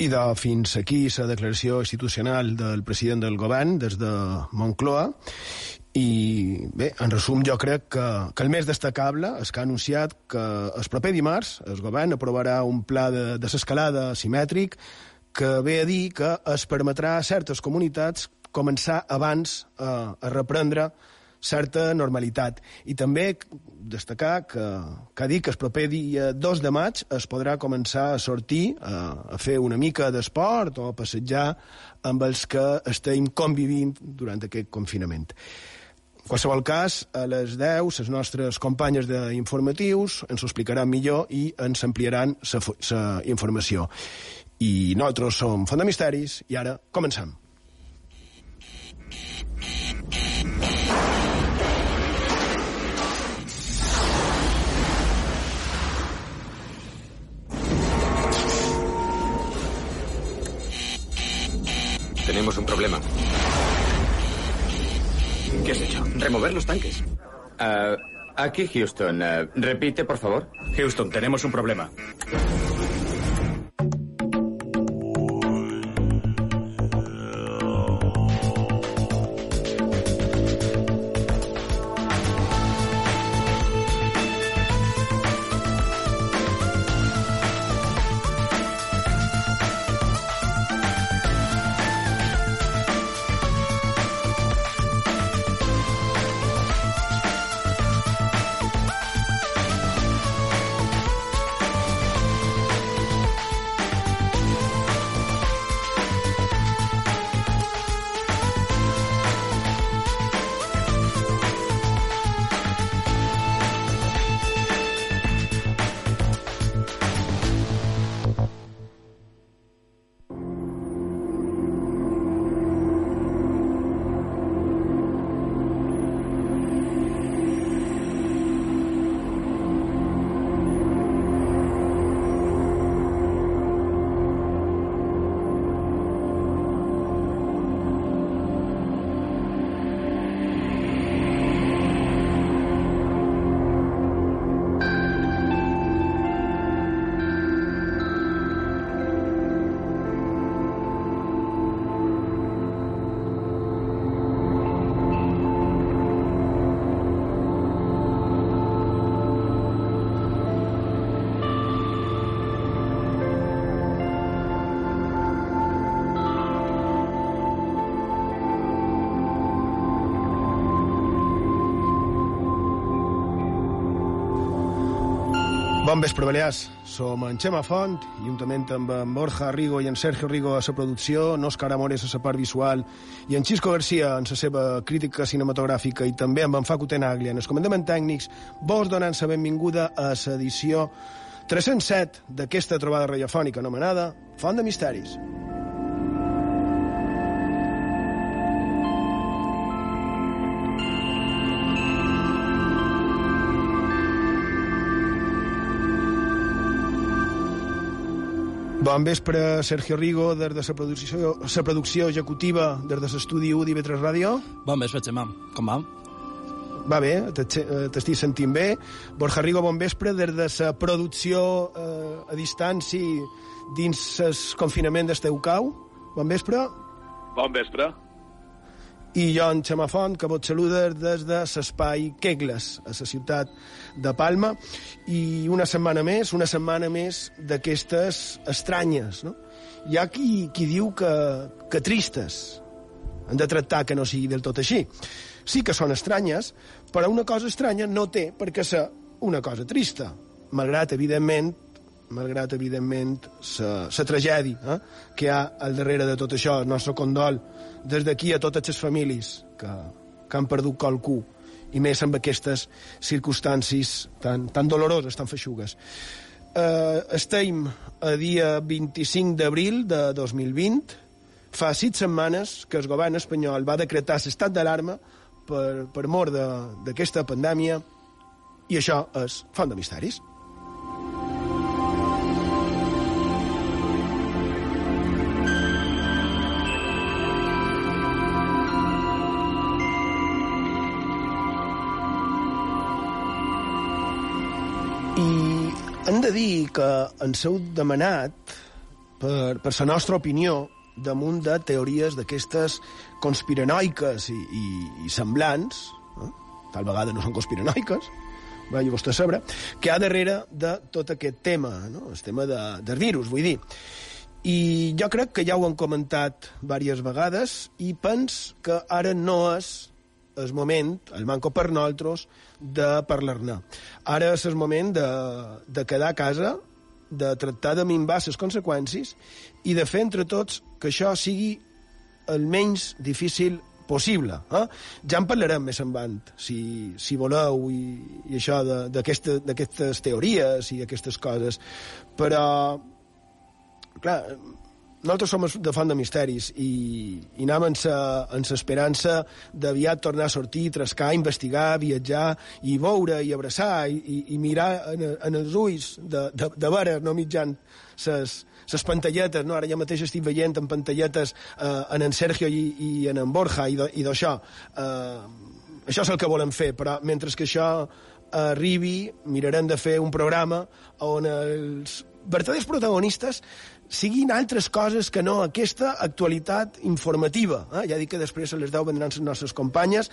I de fins aquí la declaració institucional del president del govern des de Moncloa. I bé, en resum jo crec que, que el més destacable és que ha anunciat que el proper dimarts el govern aprovarà un pla de desescalada simètric que ve a dir que es permetrà a certes comunitats començar abans a, a reprendre certa normalitat. I també destacar que, que dit que el proper dia 2 de maig es podrà començar a sortir, a, a fer una mica d'esport o a passejar amb els que estem convivint durant aquest confinament. En qualsevol cas, a les 10, les nostres companyes d'informatius ens ho explicaran millor i ens ampliaran la informació. I nosaltres som Font de Misteris i ara comencem. Tenemos un problema. ¿Qué has hecho? Remover los tanques. Uh, aquí Houston. Uh, repite, por favor. Houston, tenemos un problema. Bon vespre, Balears. Som en Xema Font, juntament amb en Borja Rigo i en Sergio Rigo a la producció, en Òscar Amores a la part visual i en Xisco Garcia en la seva crítica cinematogràfica i també amb en Facu Tenaglia en els comandaments tècnics, vos donant la benvinguda a l'edició 307 d'aquesta trobada radiofònica anomenada Font de Misteris. Bon vespre, Sergio Rigo, des de la producció, la producció executiva des de l'estudi 1 d'IV3 Ràdio. Bon vespre, Xemà. Com va? Va bé, t'estic sentint bé. Borja Rigo, bon vespre, des de la producció eh, a distància dins el confinament d'Esteucau. Bon vespre. Bon vespre i jo, en Xema Font, que vos saluda des de l'espai Kegles, a la ciutat de Palma, i una setmana més, una setmana més d'aquestes estranyes, no? Hi ha qui, qui diu que, que tristes. Han de tractar que no sigui del tot així. Sí que són estranyes, però una cosa estranya no té per què ser una cosa trista, malgrat, evidentment, malgrat, evidentment, la tragèdia eh, que hi ha al darrere de tot això. El nostre condol des d'aquí a totes les famílies que, que han perdut qualcú, i més amb aquestes circumstàncies tan, tan doloroses, tan feixugues. Eh, estem a dia 25 d'abril de 2020, fa sis setmanes que el govern espanyol va decretar l'estat d'alarma per, per mort d'aquesta pandèmia i això és font de misteris. De dir que ens heu demanat per, per la nostra opinió damunt de teories d'aquestes conspiranoiques i, i, i semblants, eh? tal vegada no són conspiranoiques, vagi vostè a saber, que hi ha darrere de tot aquest tema, no? el tema de, del virus, vull dir. I jo crec que ja ho han comentat diverses vegades i pens que ara no és el moment, el manco per nosaltres, de parlar-ne. Ara és el moment de, de quedar a casa, de tractar de minvar les conseqüències i de fer entre tots que això sigui el menys difícil possible. Eh? Ja en parlarem més endavant, si, si voleu, i, i això d'aquestes teories i aquestes coses. Però, clar, nosaltres som de Font de Misteris i, i anem amb l'esperança d'aviat tornar a sortir, trascar, investigar, viatjar i veure i abraçar i, i, i mirar en, en els ulls de, de, de veure, no mitjan ses, ses pantalletes, no? ara ja mateix estic veient en pantalletes eh, en en Sergio i, i en en Borja i d'això. Eh, això és el que volem fer, però mentre que això arribi, mirarem de fer un programa on els verdaders protagonistes siguin altres coses que no aquesta actualitat informativa. Eh? Ja dic que després se les deu vendran les nostres companyes,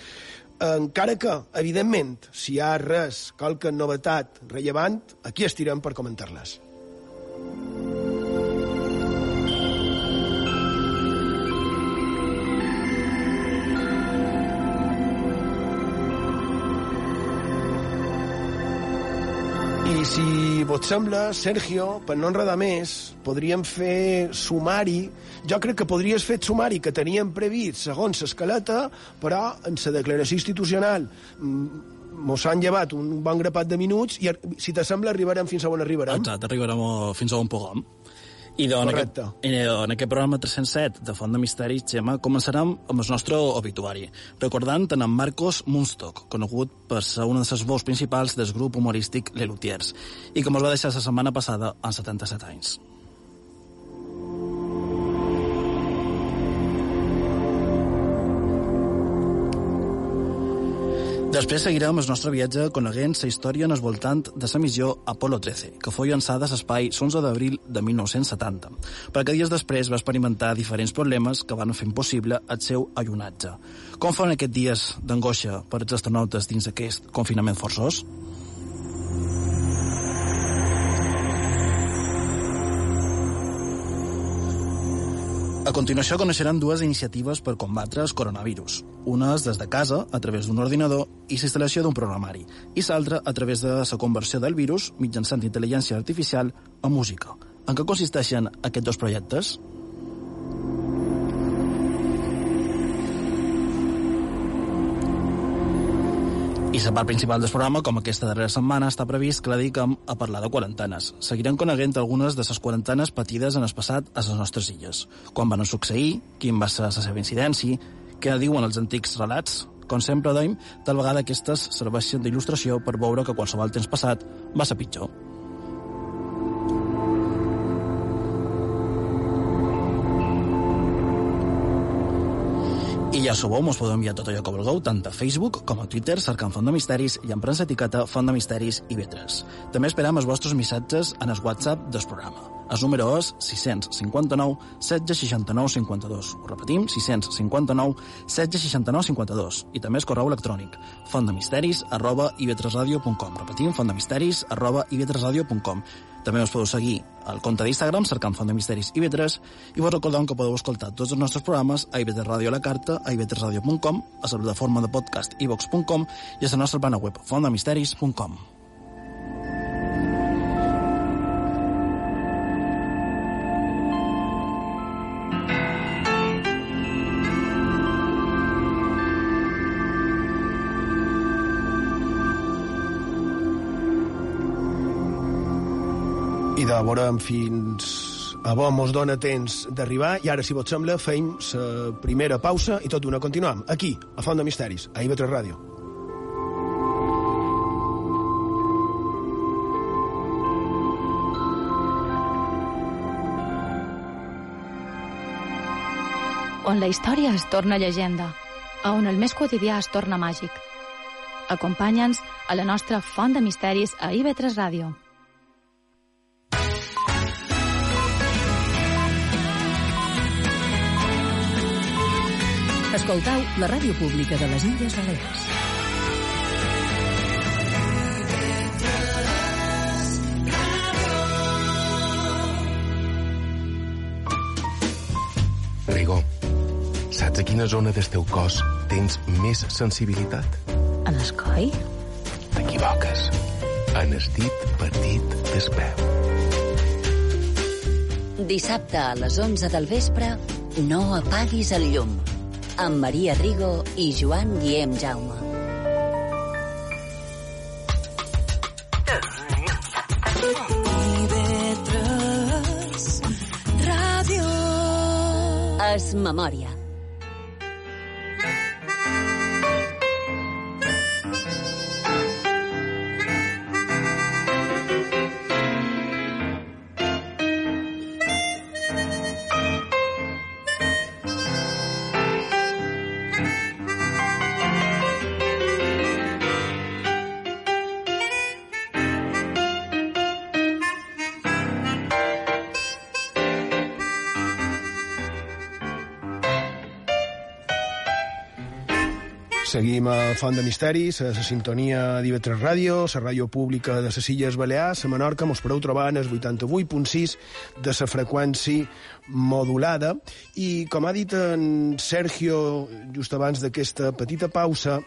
encara que, evidentment, si hi ha res, qualque novetat rellevant, aquí estirem per comentar-les. Si vos sembla, Sergio, per no enredar més, podríem fer sumari. Jo crec que podries fer sumari que teníem previst segons l'escaleta, però en la declaració institucional mm, mos han llevat un bon grapat de minuts i, si t'assembla, arribarem fins a on arribarem. Exacte, arribarem fins a on puguem. I doncs, en, aquest, i en aquest programa 307 de Font de Misteris, Gemma, començarem amb el nostre obituari, recordant en Marcos Munstock, conegut per ser una de les veus principals del grup humorístic Lelutiers, i que ens va deixar la setmana passada amb 77 anys. Després seguirem el nostre viatge coneguent la història en el voltant de la missió Apolo 13, que fou llançada a l'espai l'11 d'abril de 1970, perquè dies després va experimentar diferents problemes que van fer impossible el seu allunatge. Com foren aquests dies d'angoixa per als astronautes dins aquest confinament forçós? A continuació coneixeran dues iniciatives per combatre el coronavirus. Una és des de casa, a través d'un ordinador, i l'instal·lació d'un programari, i l'altra a través de la conversió del virus mitjançant intel·ligència artificial a música. En què consisteixen aquests dos projectes? I la part principal del programa, com aquesta darrera setmana, està previst que la dediquem a parlar de quarantenes. Seguirem coneguent algunes de les quarantenes patides en el passat a les nostres illes. Quan van succeir, quin va ser la seva incidència, què diuen els antics relats, com sempre deim, tal vegada aquestes serveixen d'il·lustració per veure que qualsevol temps passat va ser pitjor. I ja sabeu, mos podeu enviar tot allò que vulgueu, tant a Facebook com a Twitter, cercant Font de Misteris i en premsa etiqueta Font de Misteris i Vetres. També esperam els vostres missatges en el WhatsApp del programa. El número és 659 769 52. Ho repetim, 659 769 52. I també el correu electrònic fontdemisteris arroba ivetresradio.com. Repetim, fontdemisteris arroba ivetresradio.com. També us podeu seguir al compte d'Instagram cercant Font de Misteris i Vetres i vos recordem que podeu escoltar tots els nostres programes a IB3 Ràdio a la carta, a ib3radio.com, a la plataforma de podcast ivox.com i a la nostra plana web fontdemisteris.com. de veurem fins a bon mos dona temps d'arribar i ara, si vos sembla, feim la primera pausa i tot d'una continuam, aquí, a Font de Misteris, a IB3 Ràdio. On la història es torna llegenda, a on el més quotidià es torna màgic. Acompanya'ns a la nostra Font de Misteris a IB3 Ràdio. Escoltau la ràdio pública de les Illes Balears. Rigo, saps a quina zona del teu cos tens més sensibilitat? En el coll? T'equivoques. En el dit petit del peu. Dissabte a les 11 del vespre, no apaguis el llum. Amb Maria Rigo i Joan Guillem Jaume. Es Memòria. A Font de Misteris, a la sintonia d'IV3 Ràdio, la ràdio pública de les Illes Balears, a Menorca, mos podeu trobar en el 88.6 de la freqüència modulada. I, com ha dit en Sergio just abans d'aquesta petita pausa,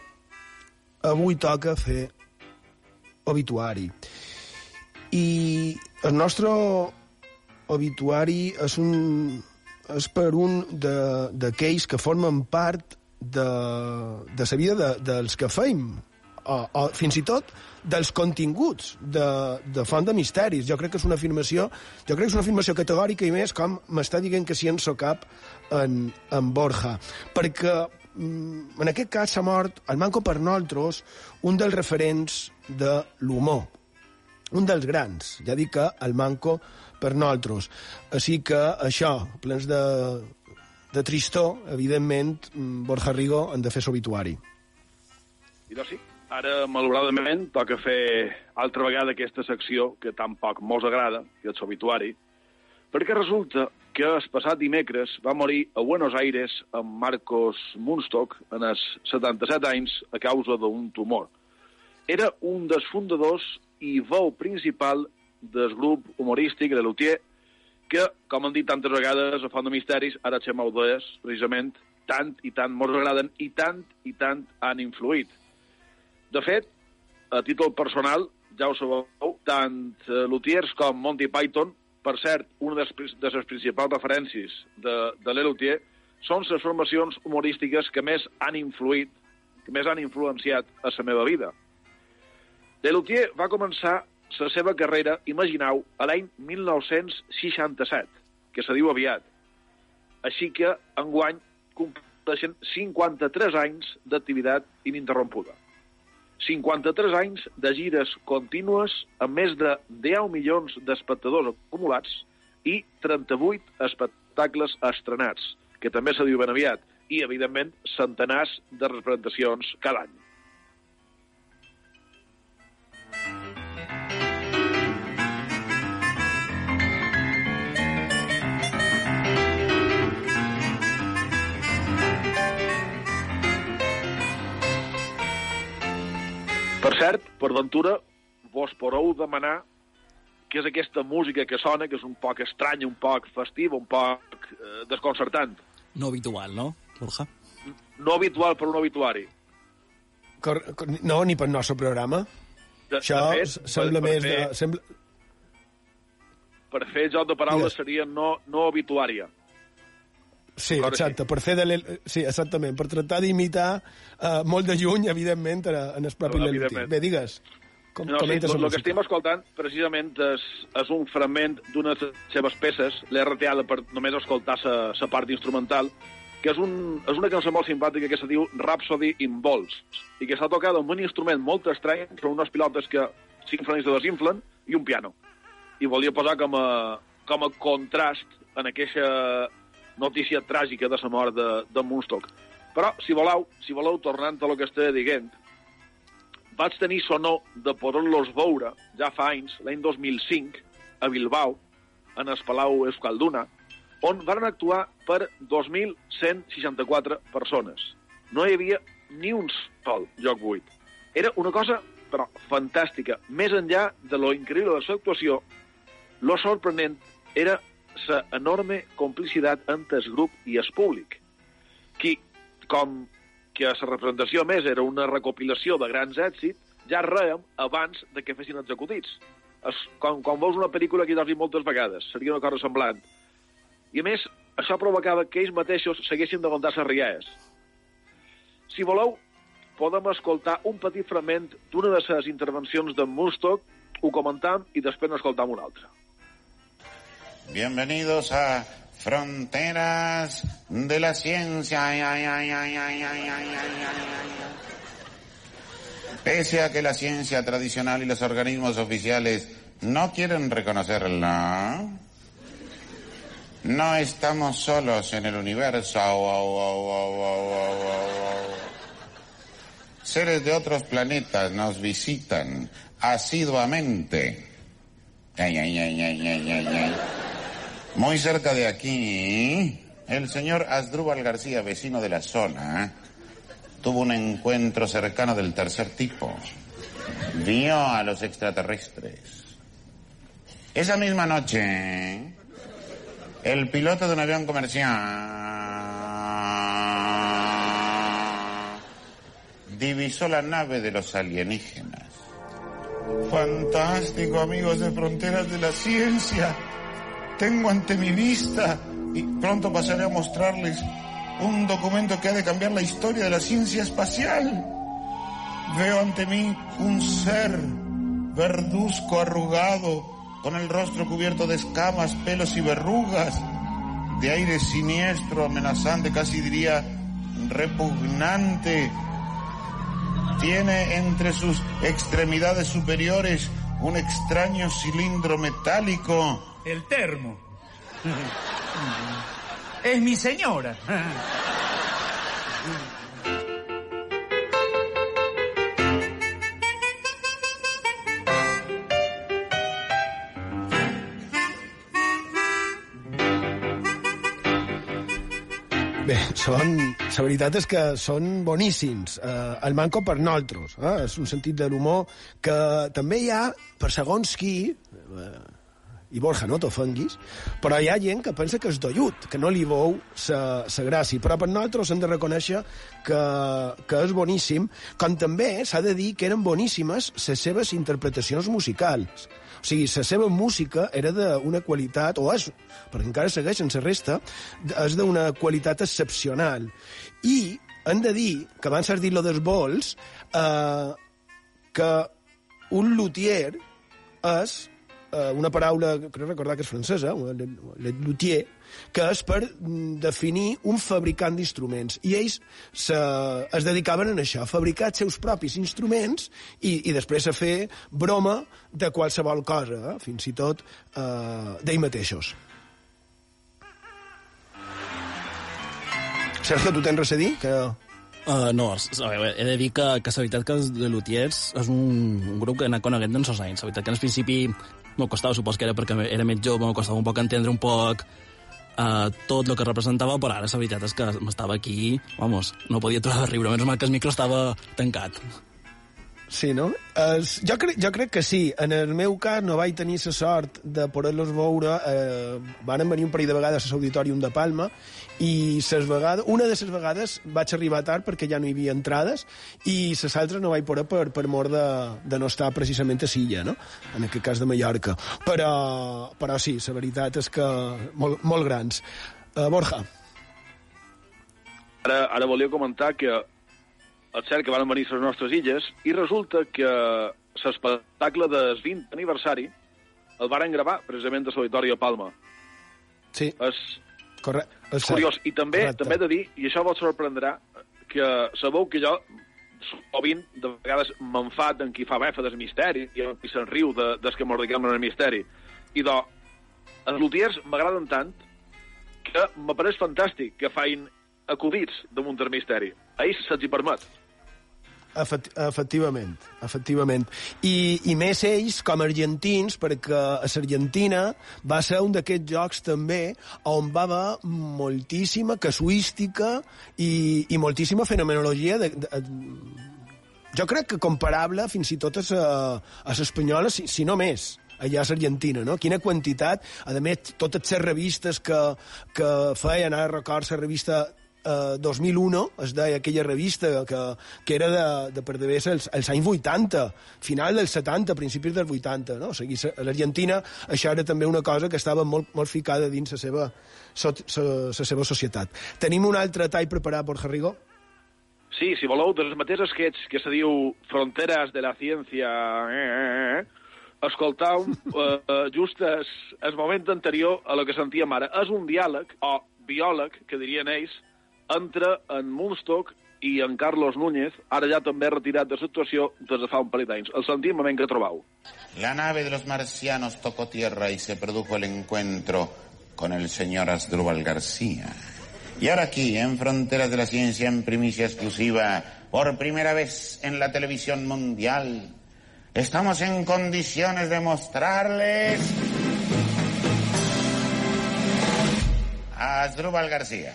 avui toca fer obituari. I el nostre obituari és, un, és per un d'aquells que formen part de, de la vida de, dels que feim, o, o fins i tot dels continguts de, de Font de Misteris. Jo crec que és una afirmació, jo crec que és una afirmació categòrica i més com m'està dient que si en so cap en, en Borja. Perquè mm, en aquest cas s'ha mort el Manco per nosaltres un dels referents de l'humor un dels grans, ja dic que el Manco per nosaltres. Així que això, plens de, de tristor, evidentment, mm, Borja Rigo han de fer l'obituari. I doncs sí, ara, malauradament, toca fer altra vegada aquesta secció que tan poc mos agrada, que és l'obituari, perquè resulta que el passat dimecres va morir a Buenos Aires amb Marcos Munstock en els 77 anys a causa d'un tumor. Era un dels fundadors i veu principal del grup humorístic de Lutier, que, com han dit tantes vegades a Font de Misteris, ara xem audees, precisament, tant i tant mos agraden i tant i tant han influït. De fet, a títol personal, ja ho sabeu, tant eh, Lutiers com Monty Python, per cert, una de les, principals referències de, de l'Elutier, són les formacions humorístiques que més han influït, que més han influenciat a la meva vida. Delutier va començar la seva carrera, imagineu, a l'any 1967, que se diu aviat. Així que, enguany, compleixen 53 anys d'activitat ininterrompuda. 53 anys de gires contínues amb més de 10 milions d'espectadors acumulats i 38 espectacles estrenats, que també se diu ben aviat, i, evidentment, centenars de representacions cada any. Cert, per ventura, vos podeu demanar què és aquesta música que sona, que és un poc estranya, un poc festiva, un poc eh, desconcertant. No habitual, no, Borja? No habitual per un obituari. Cor, cor, no, ni pel nostre programa. De, Això de fet, sembla per, més per fer, de... Sembla... Per fer joc de paraules Digues. seria no, no habituària. Sí, Clar, exacte, per fer de l'el- sí, exactament, per tractar d'imitar uh, molt de lluny, evidentment, en el propi No. Bé, digues. Com, No, sí, el, el que estem escoltant precisament és, és un fragment d'una de les seves peces, reteada per només escoltar la part instrumental, que és, un, és una cançó molt simpàtica que se diu Rhapsody in Balls, i que s'ha tocat amb un instrument molt estrany, són unes pilotes que s'inflen i se desinflen, i un piano. I volia posar com a, com a contrast en aquesta notícia tràgica de la mort de, de Moonstock. Però, si voleu, si voleu, tornant a lo que estava dient, vaig tenir sonor de poder-los veure ja fa anys, l'any 2005, a Bilbao, en el Palau Euskalduna, on van actuar per 2.164 persones. No hi havia ni un sol lloc buit. Era una cosa, però, fantàstica. Més enllà de lo increïble de la seva actuació, lo sorprenent era la enorme complicitat entre el grup i el públic, qui, com que la representació més era una recopilació de grans èxits, ja reiem abans de que fessin executits. Es, quan, quan veus una pel·lícula que ja has vist moltes vegades, seria una cosa semblant. I a més, això provocava que ells mateixos seguessin d'aguantar les rialles. Si voleu, podem escoltar un petit fragment d'una de les intervencions d'en Mustock, ho comentam i després n'escoltam una altra. Bienvenidos a Fronteras de la Ciencia. Ay, ay, ay, Pese a que la ciencia tradicional y los organismos oficiales no quieren reconocerla, no estamos solos en el universo. Seres de otros planetas nos visitan asiduamente. Ay, ay, ay, ay, ay, ay, ay. Muy cerca de aquí, el señor Asdrúbal García, vecino de la zona, tuvo un encuentro cercano del tercer tipo. Vio a los extraterrestres. Esa misma noche, el piloto de un avión comercial divisó la nave de los alienígenas. Fantástico, amigos de Fronteras de la Ciencia. Tengo ante mi vista y pronto pasaré a mostrarles un documento que ha de cambiar la historia de la ciencia espacial. Veo ante mí un ser verduzco arrugado, con el rostro cubierto de escamas, pelos y verrugas, de aire siniestro, amenazante, casi diría repugnante. Tiene entre sus extremidades superiores un extraño cilindro metálico. El termo. Es mi señora. Bé, són, la veritat és que són boníssims. Eh, el manco per nosaltres. Eh? És un sentit de l'humor que també hi ha, per segons qui, eh, i Borja, no t'ofenguis, però hi ha gent que pensa que és dollut, que no li veu sa gràcia, però per nosaltres hem de reconèixer que, que és boníssim, com també s'ha de dir que eren boníssimes les seves interpretacions musicals. O sigui, la seva música era d'una qualitat, o és, perquè encara segueix en la resta, és d'una qualitat excepcional. I hem de dir, que abans has dit lo dels vols, eh, que un luthier és eh, una paraula, crec recordar que és francesa, le, luthier, que és per mm, definir un fabricant d'instruments. I ells se, es dedicaven a això, a fabricar els seus propis instruments i, i després a fer broma de qualsevol cosa, eh? fins i tot eh, d'ells mateixos. Sergio, tu tens res a dir? Que... Uh, no, a veure, he de dir que, que la veritat que els de Lutiers és un, un grup que he anat coneguent en sos anys. La veritat que al principi m'ho costava, supos que era perquè era més jove, m'ho costava un poc entendre un poc uh, tot el que representava, però ara la veritat és que m'estava aquí, vamos, no podia aturar de riure, menys mal que el micro estava tancat. Sí, no? Es, jo, crec, jo crec que sí. En el meu cas no vaig tenir la sort de poder-los veure. Eh, van venir un parell de vegades a l'Auditorium de Palma i ses vegades, una de les vegades vaig arribar tard perquè ja no hi havia entrades i les altres no vaig poder per, per mort de, de no estar precisament a Silla, no? en aquest cas de Mallorca. Però, però sí, la veritat és que molt, molt grans. Uh, Borja. Ara, ara volia comentar que és cert que van venir a les nostres illes i resulta que l'espectacle del 20 aniversari el varen gravar precisament a l'Auditori a Palma. Sí. És, Corre és curiós. I també Correcte. també he de dir, i això vos sorprendrà, que sabeu que jo sovint de vegades m'enfat en qui fa befa del misteri i, i se'n riu de, des que mos dediquem en el misteri. I do, els lutiers m'agraden tant que m'apareix fantàstic que fain acudits damunt del misteri. A ells se'ls hi permet. Efect, efectivament, efectivament. I, I més ells, com argentins, perquè a l'Argentina va ser un d'aquests jocs també on va haver moltíssima casuística i, i moltíssima fenomenologia de, de, jo crec que comparable fins i tot a l'espanyola, si, si no més allà a l'Argentina, no? Quina quantitat, a més, totes les revistes que, que feien, ara record la revista eh, 2001, es deia aquella revista que, que era de, de per devés els, els anys 80, final dels 70, principis dels 80, no? O sigui, a l'Argentina això era també una cosa que estava molt, molt ficada dins la seva, so, sa, sa seva societat. Tenim un altre tall preparat, Borja Rigo? Sí, si voleu, dels mateixos sketch que se diu Fronteras de la Ciència... Eh, eh, eh, escoltau eh, just el, el moment anterior a lo que sentíem ara. És un diàleg, o biòleg, que dirien ells, entre en Munstock i en Carlos Núñez, ara ja també retirat de situació des de fa un parell d'anys. El sentim moment que trobau. La nave de los marcianos tocó tierra y se produjo el encuentro con el señor Asdrúbal García. Y ahora aquí, en Fronteras de la Ciencia, en primicia exclusiva, por primera vez en la televisión mundial, estamos en condiciones de mostrarles a Asdrúbal García.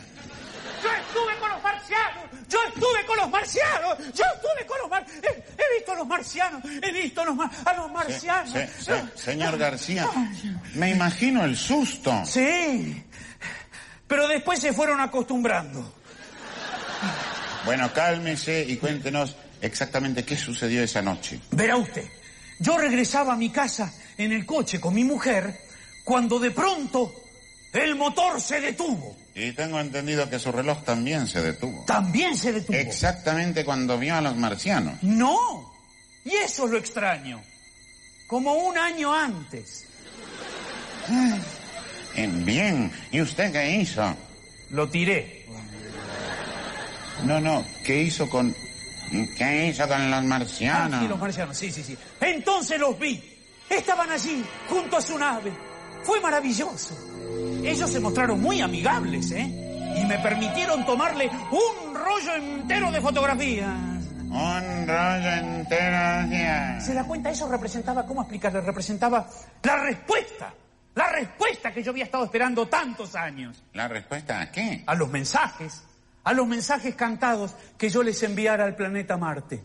Yo estuve con los marcianos, yo estuve con los marcianos, yo estuve con los marcianos, he, he, visto a los marcianos, he visto a los, mar a los marcianos. Se, se, se, señor García, me imagino el susto. Sí, pero después se fueron acostumbrando. Bueno, cálmese y cuéntenos exactamente qué sucedió esa noche. Verá usted, yo regresaba a mi casa en el coche con mi mujer cuando de pronto el motor se detuvo. Y tengo entendido que su reloj también se detuvo. También se detuvo. Exactamente cuando vio a los marcianos. No. Y eso es lo extraño. Como un año antes. Bien. ¿Y usted qué hizo? Lo tiré. No, no. ¿Qué hizo con... ¿Qué hizo con los marcianos? Ah, sí, los marcianos, sí, sí, sí. Entonces los vi. Estaban allí, junto a su nave. Fue maravilloso. Ellos se mostraron muy amigables, ¿eh? Y me permitieron tomarle un rollo entero de fotografías. Un rollo entero de... ¿Se da cuenta? Eso representaba, ¿cómo explicarle? Representaba la respuesta. La respuesta que yo había estado esperando tantos años. ¿La respuesta a qué? A los mensajes. A los mensajes cantados que yo les enviara al planeta Marte.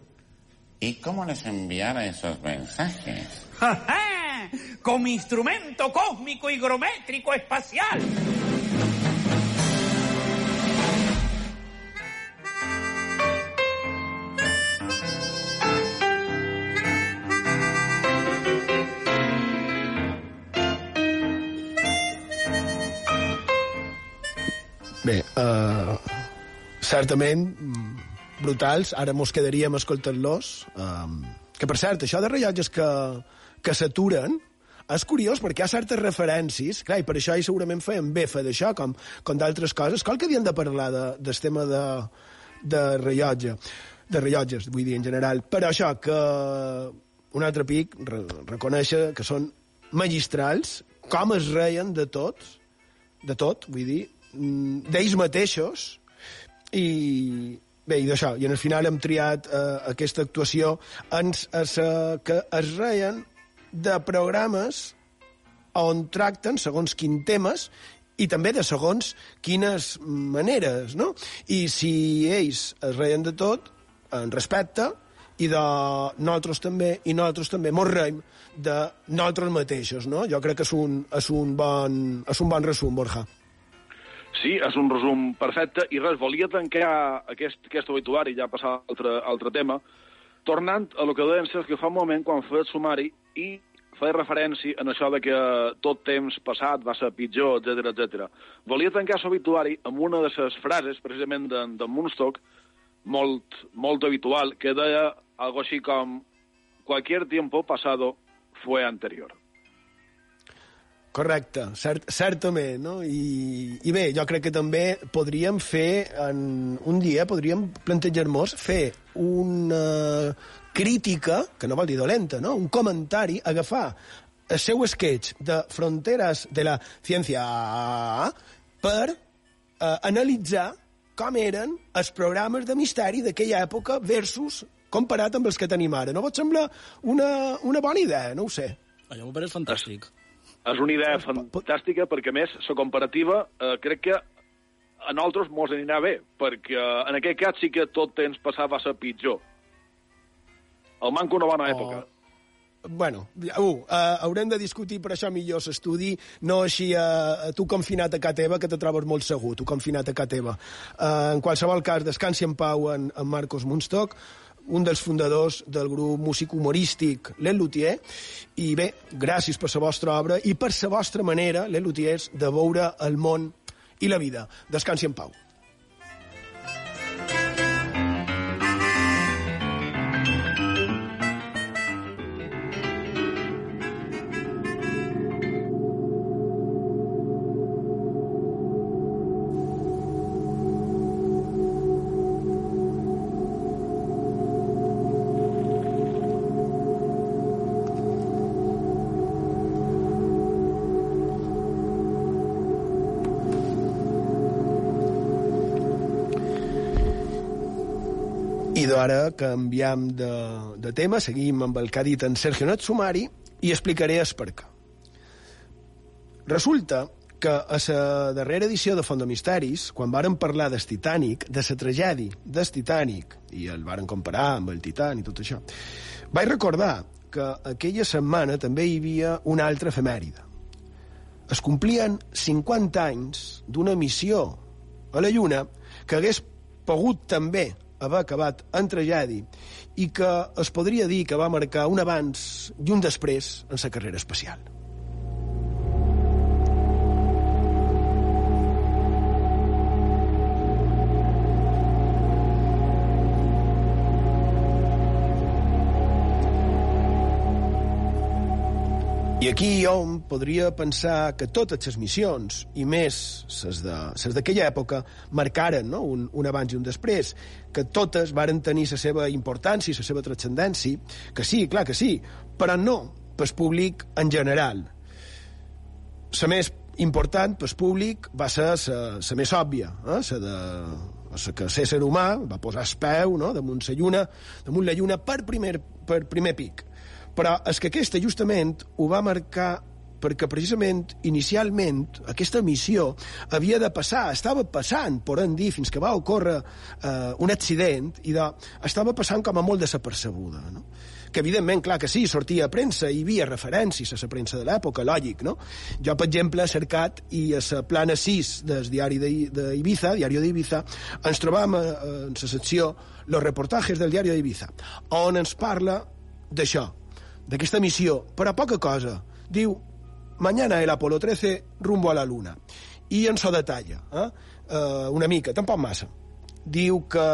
¿Y cómo les enviara esos mensajes? Con mi instrumento cósmico higrométrico espacial. Bé, uh, certament brutals, ara mos quedaríem escoltant-los. Um, que, per cert, això de rellotges que, que s'aturen, és curiós perquè hi ha certes referències, clar, i per això hi segurament feien befa d'això, com, com d'altres coses. Cal que havien de parlar de, del tema de, de rellotge, de rellotges, vull dir, en general. Per això que un altre pic re, reconèixer que són magistrals, com es reien de tots, de tot, vull dir, d'ells mateixos, i bé, i d'això, i en el final hem triat eh, aquesta actuació ens, eh, que es reien de programes on tracten segons quin temes i també de segons quines maneres, no? I si ells es reien de tot, en respecte, i de nosaltres també, i nosaltres també mos reim de nosaltres mateixos, no? Jo crec que és un, és un, bon, és un bon resum, Borja. Sí, és un resum perfecte. I res, volia tancar aquest, aquest obituari, ja passar a altre, altre tema, tornant a lo que deien que fa un moment quan feia el sumari i feia referència en això de que tot temps passat va ser pitjor, etc etc. Volia tancar l'obituari amb una de les frases, precisament de, de Moonstock, molt, molt habitual, que deia algo així com «Cualquier tiempo pasado fue anterior». Correcte, cert, certament, no? I, I bé, jo crec que també podríem fer, en un dia, podríem plantejar-nos fer una crítica, que no vol dir dolenta, no? Un comentari, agafar el seu sketch de Fronteres de la Ciència per eh, analitzar com eren els programes de misteri d'aquella època versus comparat amb els que tenim ara. No vos sembla una, una bona idea? No ho sé. Allò m'ho pareix fantàstic. És una idea fantàstica perquè, a més, la comparativa eh, crec que a nosaltres mos anirà bé, perquè eh, en aquest cas sí que tot temps passat va ser pitjor. El manco una bona època. Bueno, uh, uh, haurem de discutir per això millor l'estudi, no així uh, tu confinat a casa teva, que te trobes molt segur, tu confinat a casa teva. Uh, en qualsevol cas, descansi en pau en, en Marcos Munstock, un dels fundadors del grup músic humorístic Les Luthier, i bé, gràcies per la vostra obra i per la vostra manera, Les Luthiers, de veure el món i la vida. Descansi en pau. Canviem de, de tema, seguim amb el que ha dit en Sergio Natsumari i explicaré el per què. Resulta que a la darrera edició de Font de Misteris, quan varen parlar del Titanic, de la tragèdia del Titanic, i el varen comparar amb el Titan i tot això, vaig recordar que aquella setmana també hi havia una altra efemèride. Es complien 50 anys d'una missió a la Lluna que hagués pogut també haver acabat en tragèdia i que es podria dir que va marcar un abans i un després en sa carrera espacial. I aquí hom podria pensar que totes les missions, i més les d'aquella època, marcaren no? un, un abans i un després, que totes varen tenir la seva importància i la seva transcendència, que sí, clar que sí, però no pel públic en general. La més important pel públic va ser la més òbvia, eh? la de la que l'ésser humà va posar el peu no? damunt la lluna, damunt la lluna per primer, per primer pic. Però és que aquesta justament ho va marcar perquè precisament inicialment aquesta missió havia de passar, estava passant, podem dir, fins que va ocórrer eh, un accident i de, estava passant com a molt desapercebuda. No? que evidentment, clar que sí, sortia a premsa, hi havia referències a la premsa de l'època, lògic, no? Jo, per exemple, he cercat i a la plana 6 del diari d'Ibiza, diari d'Ibiza, ens trobam eh, en la secció Los reportajes del diari d'Ibiza, on ens parla d'això, d'aquesta missió, però poca cosa. Diu, mañana el Apolo 13 rumbo a la Luna. I en so detalla, eh? eh una mica, tampoc massa. Diu que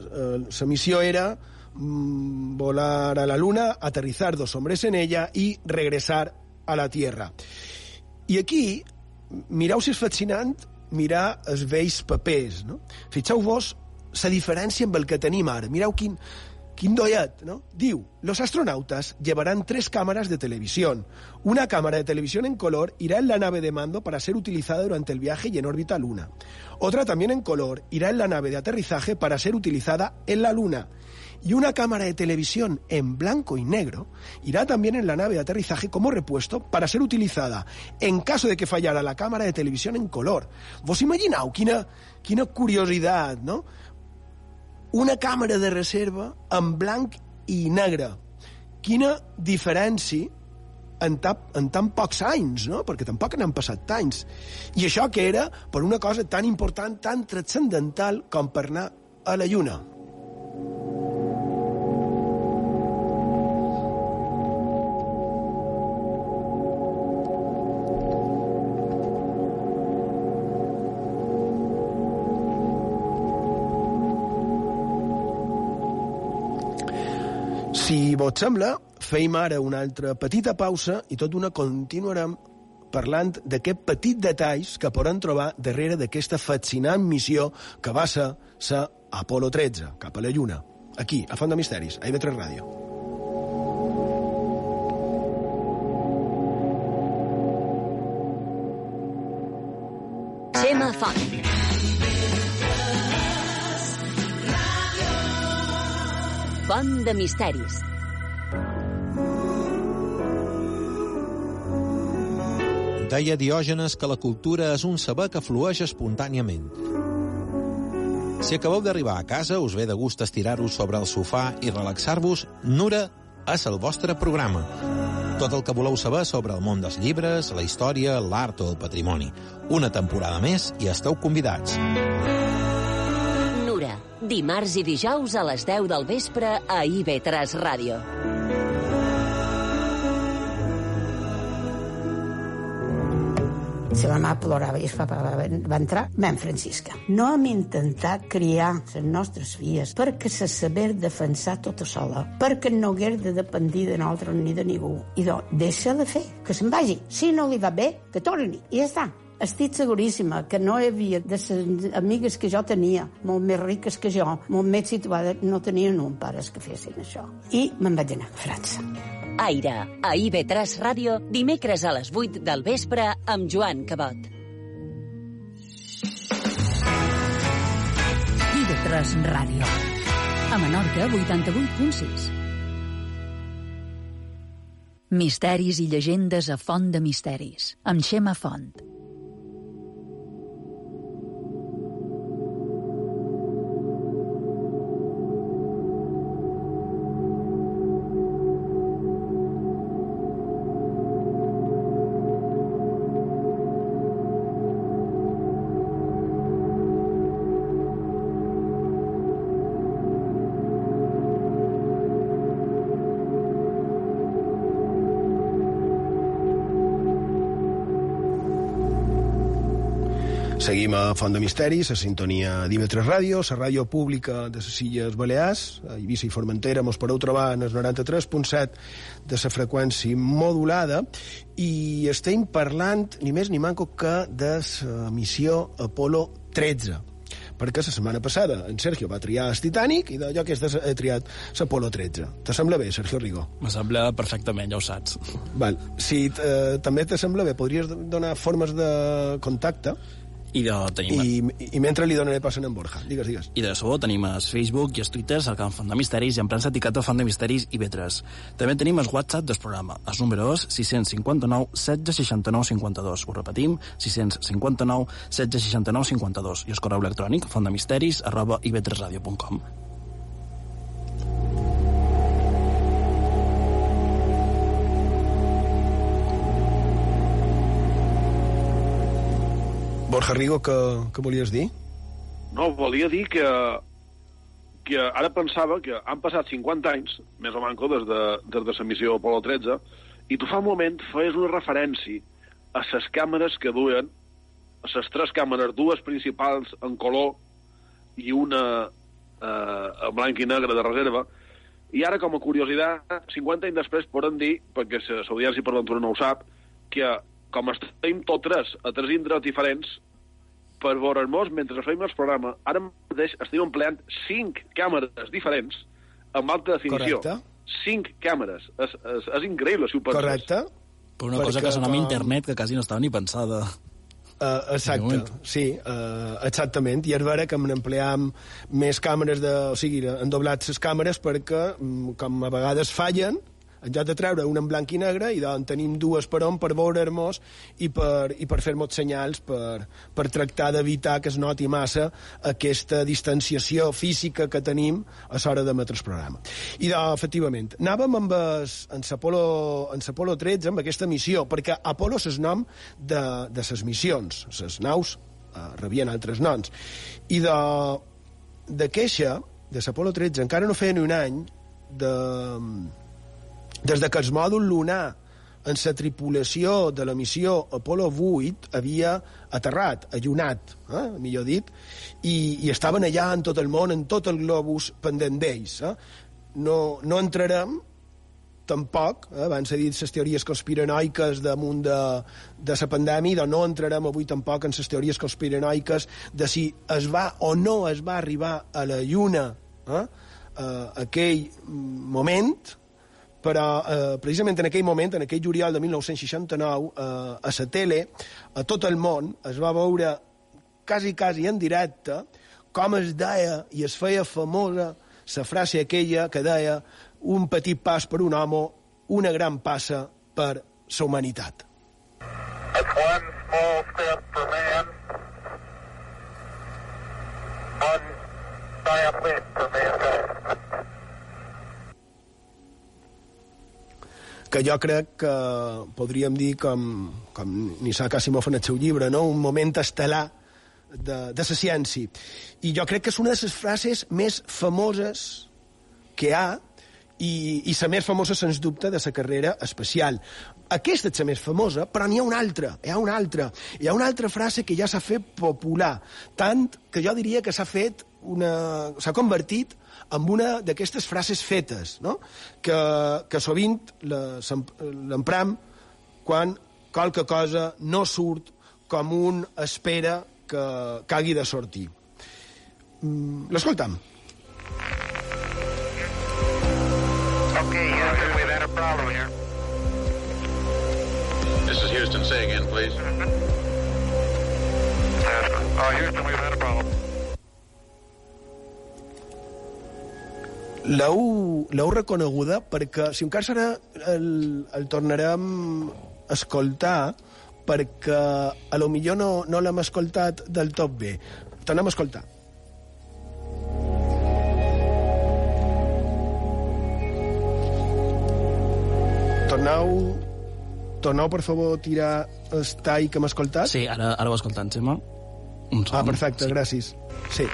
eh, la missió era mm, volar a la Luna, aterrizar dos hombres en ella i regresar a la Tierra. I aquí, mireu si és fascinant mirar els vells papers, no? Fixeu-vos la diferència amb el que tenim ara. Mireu quin, Quin doyat, ¿no? Diu, los astronautas llevarán tres cámaras de televisión. Una cámara de televisión en color irá en la nave de mando para ser utilizada durante el viaje y en órbita Luna. Otra también en color irá en la nave de aterrizaje para ser utilizada en la Luna. Y una cámara de televisión en blanco y negro irá también en la nave de aterrizaje como repuesto para ser utilizada en caso de que fallara la cámara de televisión en color. Vos imaginau quina, quina curiositat, no? Una càmera de reserva en blanc i negre. Quina diferència en, tap, en tan pocs anys, no? Perquè tampoc n'han passat anys. I això que era per una cosa tan important, tan transcendental com per anar a la Lluna. Si vos sembla, feim ara una altra petita pausa i tot una continuarem parlant d'aquest petit detalls que podem trobar darrere d'aquesta fascinant missió que va ser la Apolo 13, cap a la Lluna, aquí, a Font de Misteris, a IB3 Ràdio. Xema Font. Font de Misteris. Deia Diògenes que la cultura és un saber que flueix espontàniament. Si acabeu d'arribar a casa, us ve de gust estirar-vos sobre el sofà i relaxar-vos, Nura és el vostre programa. Tot el que voleu saber sobre el món dels llibres, la història, l'art o el patrimoni. Una temporada més i esteu convidats. Dimarts i dijous a les 10 del vespre a IB3 Ràdio. Si la mà plorava i el papa va, entrar, mem Francisca. No hem intentat criar les nostres filles perquè se saber defensar tota sola, perquè no hagués de dependir de nosaltres ni de ningú. I doncs, deixa-la fer, que se'n vagi. Si no li va bé, que torni. I ja està. Estic seguríssima que no hi havia de les amigues que jo tenia, molt més riques que jo, molt més situades, no tenien un pares que fessin això. I me'n vaig anar a França. Aire, a IB3 Ràdio, dimecres a les 8 del vespre amb Joan Cabot. IB3 Ràdio. A Menorca, 88.6. Misteris i llegendes a Font de Misteris, amb Xema Font. A Font de Misteris, a sintonia d'IV3 Ràdio, la ràdio pública de les Illes Balears, a Eivissa i Formentera, mos podeu trobar en el 93.7 de la freqüència modulada, i estem parlant ni més ni manco que de la missió Apolo 13 perquè la setmana passada en Sergio va triar el Titanic i d'allò que he triat l'Apolo 13. Te sembla bé, Sergio Rigo? Me sembla perfectament, ja ho saps. Val. Si eh, també te sembla bé, podries donar formes de contacte i de, tenim... I, I mentre li donaré passen en Borja. Digues, digues. I de so tenim el Facebook i el Twitter, cercant Font de Misteris, i en premsa etiqueta Font de Misteris i B3. També tenim el WhatsApp del programa. El número és 659 16 69 52. Ho repetim, 659 16 69 52. I el correu electrònic fontdemisteris arroba ib3radio.com. Borja Rigo, què, què volies dir? No, volia dir que, que ara pensava que han passat 50 anys, més o manco, des de, des de la missió Apolo 13, i tu fa un moment feies una referència a les càmeres que duen, a les tres càmeres, dues principals en color i una eh, en blanc i negre de reserva, i ara, com a curiositat, 50 anys després podem dir, perquè l'audiència per ventura no ho sap, que com estem tots tres a tres indrets diferents, per veure-nos mentre fem el programa, ara mateix estem empleant cinc càmeres diferents amb alta definició. Correcte. Cinc càmeres. És, és, és increïble, si ho penses. Correcte. Per una cosa que sonava com... internet que quasi no estava ni pensada. Uh, exacte, sí, uh, exactament. I és vera que empleam més càmeres de... O sigui, han doblat les càmeres perquè, mm, com a vegades fallen, en lloc de treure una en blanc i negre, i doncs tenim dues per on per veure-nos i per, i per fer-nos senyals per, per tractar d'evitar que es noti massa aquesta distanciació física que tenim a l'hora d'emetre el programa. I doncs, efectivament, anàvem amb es, en l'Apolo en l'Apolo 13, amb aquesta missió, perquè Apolo és nom de, de les missions, les naus eh, rebien altres noms. I de, de queixa, de l'Apolo 13, encara no feia ni un any de, des de que el mòdul lunar en la tripulació de la missió Apolo 8 havia aterrat, allunat, eh, millor dit, i, i estaven allà en tot el món, en tot el globus, pendent d'ells. Eh? No, no entrarem tampoc, eh, van ser dit les teories conspiranoiques damunt de, de la pandèmia, no entrarem avui tampoc en les teories conspiranoiques de si es va o no es va arribar a la Lluna eh, eh, aquell moment, però eh, precisament en aquell moment, en aquell juliol de 1969, eh, a la tele, a tot el món, es va veure quasi, quasi en directe com es deia i es feia famosa la frase aquella que deia un petit pas per un home, una gran passa per la humanitat. It's one small step for man, one giant leap for mankind. Que jo crec que podríem dir com, com Isaac Asimov en el seu llibre, no? un moment estel·lar de, de la ciència. I jo crec que és una de les frases més famoses que ha i, i la més famosa, sens dubte, de la carrera espacial. Aquesta és la més famosa, però n'hi ha una altra, hi ha una altra. Hi ha una altra frase que ja s'ha fet popular, tant que jo diria que s'ha fet una... s'ha convertit amb una d'aquestes frases fetes, no? que, que sovint l'empram quan qualque cosa no surt com un espera que, que hagi de sortir. Mm, L'escoltam. Okay, Houston, we've had a problem here. This is Houston. Say again, please. Oh, Houston, we've had a problem. L'heu reconeguda perquè, si encara serà, el, el tornarem a escoltar perquè a lo millor no, no l'hem escoltat del tot bé. Tornem a escoltar. Torneu, torneu, per favor, a tirar el tall que hem escoltat? Sí, ara, ara ho escoltant, Gemma. Un Ah, perfecte, sí. gràcies. Sí.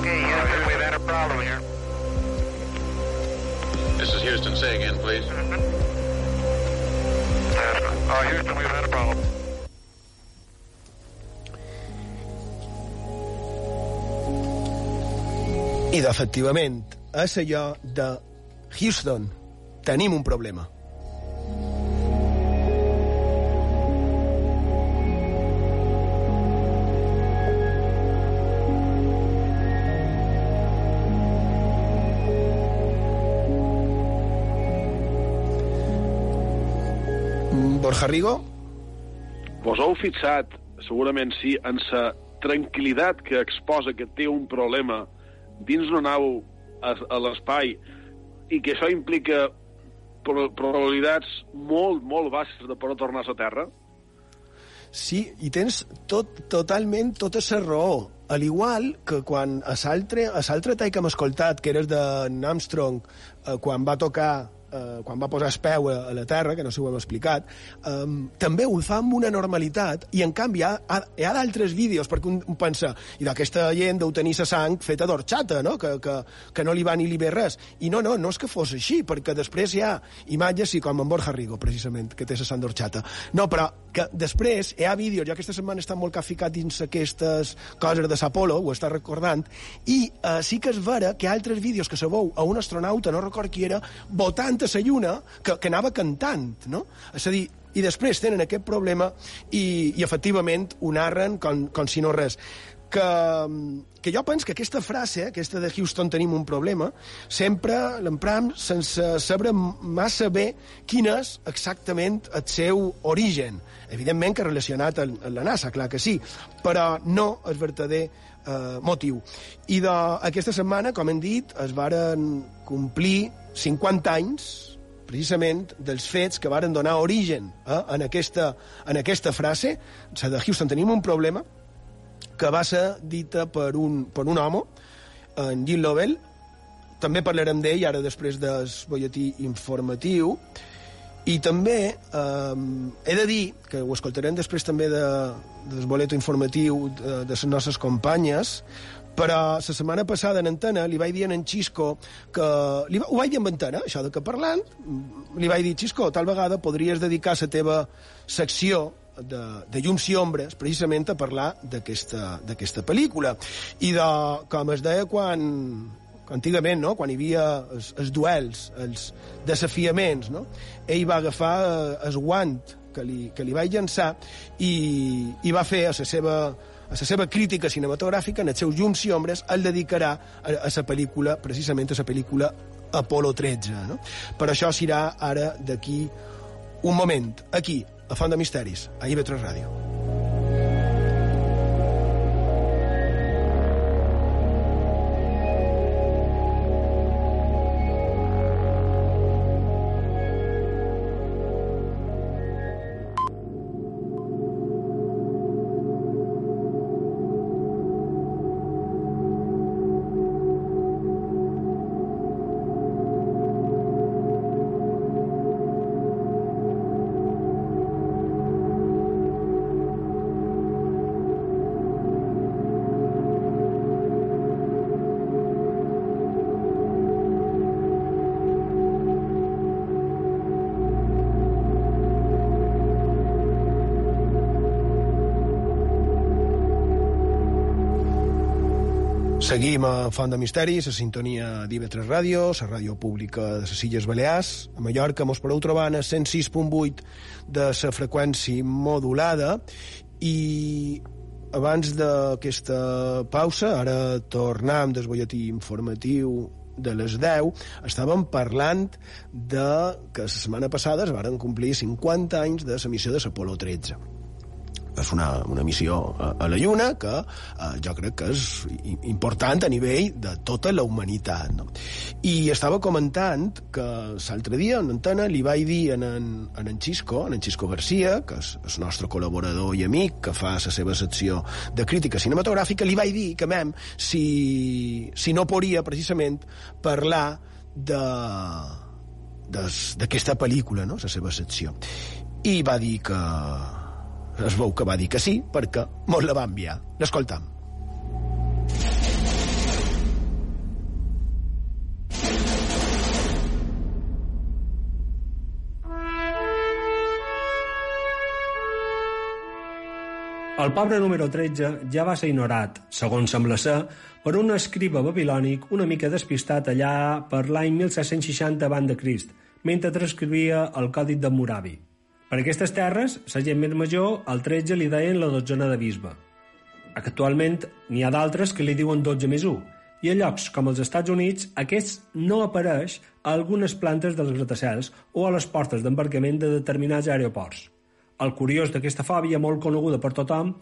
Okay, Houston, we've had a problem here. This is Houston. Say again, please. Oh, Houston, we've had a problem. I, efectivament, és allò de Houston, tenim un problema. Borja Rigo? Vos heu fixat, segurament sí, en la tranquil·litat que exposa que té un problema dins una nau a, a l'espai i que això implica pro- probabilitats molt, molt baixes de poder tornar a la Terra? Sí, i tens tot, totalment tota la raó. Al igual que quan a l'altre tall que hem escoltat, que eres de Armstrong, eh, quan va tocar eh, quan va posar el peu a, a la Terra, que no sé si ho hem explicat, eh, també ho fa amb una normalitat, i en canvi hi ha, ha d'altres vídeos, perquè un, un pensa, i d'aquesta gent deu tenir la sang feta d'orxata, no? Que, que, que no li va ni li ve res. I no, no, no és que fos així, perquè després hi ha imatges, sí, com en Borja Rigo, precisament, que té la sang d'orxata. No, però que després hi ha vídeos, ja aquesta setmana està molt caficat dins aquestes coses de Sapolo, ho està recordant, i eh, sí que és vera que hi ha altres vídeos que se veu a un astronauta, no record qui era, votant a la lluna, que, que anava cantant, no? És a dir, i després tenen aquest problema i, i efectivament ho narren com, com si no res que, que jo penso que aquesta frase, aquesta de Houston tenim un problema, sempre l'empram sense saber massa bé quin és exactament el seu origen. Evidentment que relacionat amb la NASA, clar que sí, però no el verdader eh, motiu. I de, aquesta setmana, com hem dit, es varen complir 50 anys precisament dels fets que varen donar origen eh, en, aquesta, en aquesta frase, la de Houston tenim un problema, que va ser dita per un, per un home, en Gil Lovell, també parlarem d'ell ara després del bolletí informatiu, i també eh, he de dir, que ho escoltarem després també de, del boleto informatiu de, de les nostres companyes, però la setmana passada en antena li vaig dir en Xisco que... Li, va- ho vaig dir en antena, això de que parlant, li vaig dir, Xisco, tal vegada podries dedicar la teva secció de, de llums i ombres precisament a parlar d'aquesta pel·lícula. I de, com es deia quan, antigament, no? quan hi havia els, els duels, els desafiaments, no? ell va agafar eh, el guant que li, que li vaig llançar i, i va fer a la seva a la seva crítica cinematogràfica, en els seus llums i ombres, el dedicarà a, a la pel·lícula, precisament a la pel·lícula Apolo 13. No? Per això serà ara d'aquí un moment, aquí, a Font de Misteris, a IB3 Ràdio. A Font de Misteris, a sintonia d'IV3 Ràdio, la ràdio pública de les Illes Balears. A Mallorca mos podeu trobar a 106.8 de la freqüència modulada i abans d'aquesta pausa, ara tornem del bolletí informatiu de les 10, estàvem parlant de que la setmana passada es varen complir 50 anys de l'emissió de l'Apolo 13 és una, una missió a, a la Lluna que eh, jo crec que és important a nivell de tota la humanitat. No? I estava comentant que l'altre dia en antena li vaig dir en en, en, en Xisco, en en Xisco Garcia, que és el nostre col·laborador i amic, que fa la seva secció de crítica cinematogràfica, li vaig dir que, mem, si, si no podria precisament parlar de d'aquesta pel·lícula, no?, la seva secció. I va dir que, es veu que va dir que sí, perquè mos la va enviar. L'escoltam. El pobre número 13 ja va ser ignorat, segons sembla ser, per un escriba babilònic una mica despistat allà per l'any 1760 abans de Crist, mentre transcrivia el Còdic de Murabi. Per aquestes terres, la gent més major, al 13 li deien la dotzena de bisbe. Actualment n'hi ha d'altres que li diuen 12 més 1, i a llocs com els Estats Units aquest no apareix a algunes plantes dels gratacels o a les portes d'embarcament de determinats aeroports. El curiós d'aquesta fòbia, molt coneguda per tothom,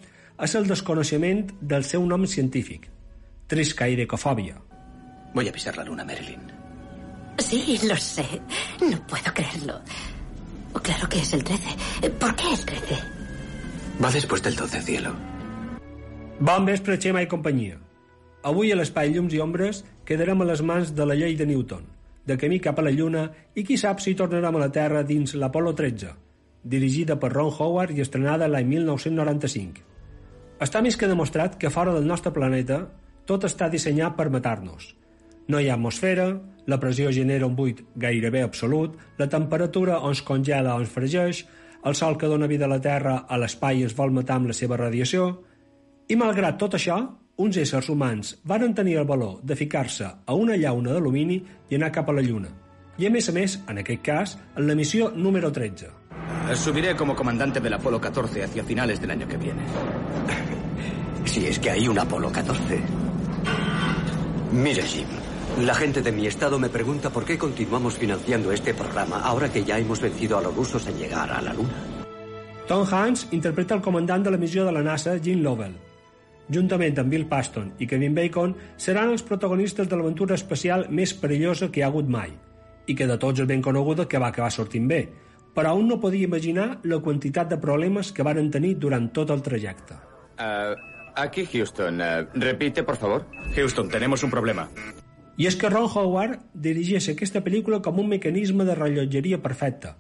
és el desconeixement del seu nom científic, triscaidecofòbia. Voy a pisar la luna, Marilyn. Sí, lo sé. No puedo creerlo. Claro que es el 13. ¿Por qué el 13? Va después del 12, cielo. Bon vespre, Xema i companyia. Avui a l'Espai Llums i Ombres quedarem a les mans de la llei de Newton, de camí cap a la Lluna i qui sap si tornarem a la Terra dins l'Apolo 13, dirigida per Ron Howard i estrenada l'any 1995. Està més que demostrat que fora del nostre planeta tot està dissenyat per matar-nos. No hi ha atmosfera, la pressió genera un buit gairebé absolut, la temperatura o ens congela o ens fregeix, el sol que dona vida a la Terra a l'espai es vol matar amb la seva radiació, i malgrat tot això, uns éssers humans varen tenir el valor de ficar-se a una llauna d'alumini i anar cap a la Lluna. I a més a més, en aquest cas, en la missió número 13. Subiré como comandante del Apolo 14 hacia finales del año que viene. Si es que hay un Apolo 14. Mire, Jim, la gente de mi estado me pregunta por qué continuamos financiando este programa ahora que ya hemos vencido a los rusos en llegar a la Luna. Tom Hanks interpreta el comandant de la missió de la NASA, Gene Lovell. Juntament amb Bill Paston i Kevin Bacon, seran els protagonistes de l'aventura espacial més perillosa que hi ha hagut mai, i que de tots és ben coneguda que va acabar sortint bé, però aún no podia imaginar la quantitat de problemes que varen tenir durant tot el trajecte. Uh, aquí Houston. Uh, repite, por favor. Houston, tenemos un problema. I és que Ron Howard dirigeix aquesta pel·lícula com un mecanisme de rellotgeria perfecta,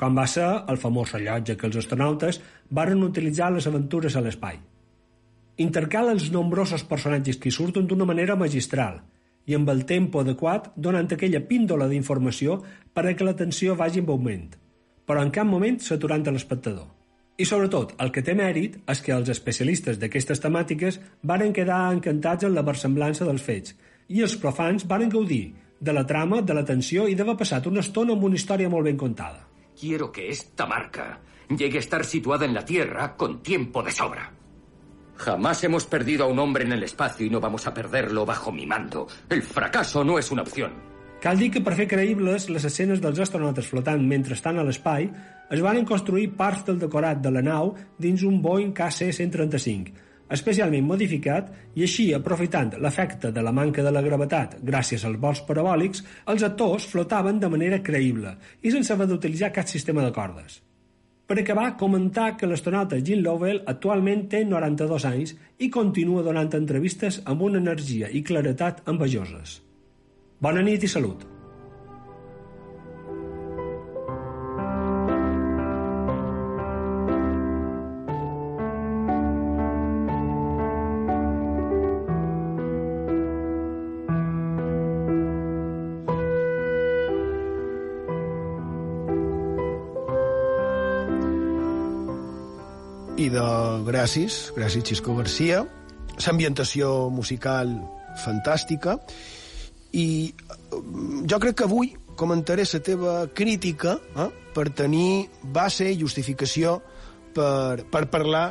com va ser el famós rellotge que els astronautes varen utilitzar a les aventures a l'espai. Intercala els nombrosos personatges que hi surten d'una manera magistral i amb el tempo adequat donant aquella píndola d'informació per a que l'atenció vagi en augment, però en cap moment s'aturant a l'espectador. I sobretot, el que té mèrit és que els especialistes d'aquestes temàtiques varen quedar encantats en la versemblança dels fets i els profans varen gaudir de la trama, de la tensió i d'haver passat una estona amb una història molt ben contada. Quiero que esta marca llegue a estar situada en la Tierra con tiempo de sobra. Jamás hemos perdido a un hombre en el espacio y no vamos a perderlo bajo mi mando. El fracaso no es una opción. Cal dir que per fer creïbles les escenes dels astronautes flotant mentre estan a l'espai es van construir parts del decorat de la nau dins un Boeing KC-135, especialment modificat i així, aprofitant l'efecte de la manca de la gravetat gràcies als vols parabòlics, els actors flotaven de manera creïble i sense haver d'utilitzar cap sistema de cordes. Per acabar, comentar que l'astronauta Gene Lovell actualment té 92 anys i continua donant entrevistes amb una energia i claretat envejoses. Bona nit i salut. De gràcies, gràcies Xisco Garcia. L'ambientació musical fantàstica, i eh, jo crec que avui comentaré la teva crítica eh, per tenir base i justificació per, per parlar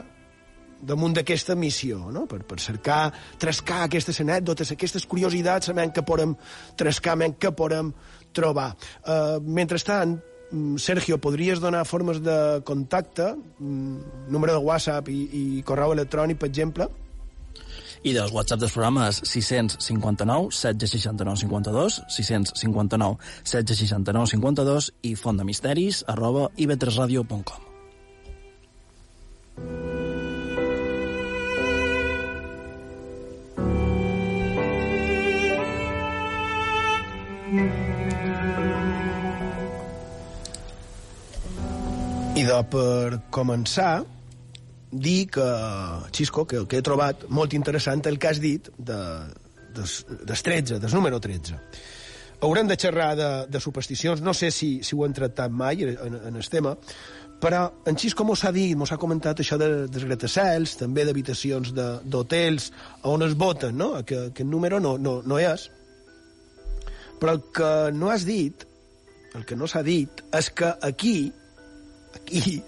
damunt d'aquesta missió, no? per, per cercar, trascar aquestes anècdotes, aquestes curiositats, sabent que podem trascar, sabent que podem trobar. Uh, mentrestant, mm, Sergio, podries donar formes de contacte, mm, número de WhatsApp i, i correu electrònic, per exemple? I dels WhatsApp dels programes 659 769 52, 659 769 52 i fondemisteris arroba ivetresradio.com. I de per començar, dir que, Xisco, que, que he trobat molt interessant el que has dit de, des, des 13, des número 13. Haurem de xerrar de, de supersticions, no sé si, si ho hem tractat mai en, en el tema, però en Xisco mos ha dit, mos ha comentat això de, dels gratacels, també d'habitacions d'hotels on es voten, no? que, que el número no, no, no és. Però el que no has dit, el que no s'ha dit, és que aquí, aquí,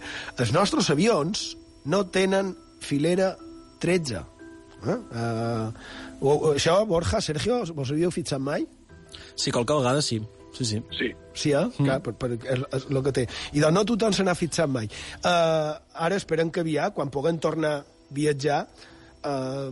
els nostres avions no tenen filera 13. Eh? Uh, això, Borja, Sergio, vos havíeu fixat mai? Sí, qualque vegada sí. Sí, sí. Sí. Sí, eh? Mm. Clar, per, per, és, el que té. I de no tothom se n'ha fixat mai. Uh, ara esperem que aviat, quan puguem tornar a viatjar, uh,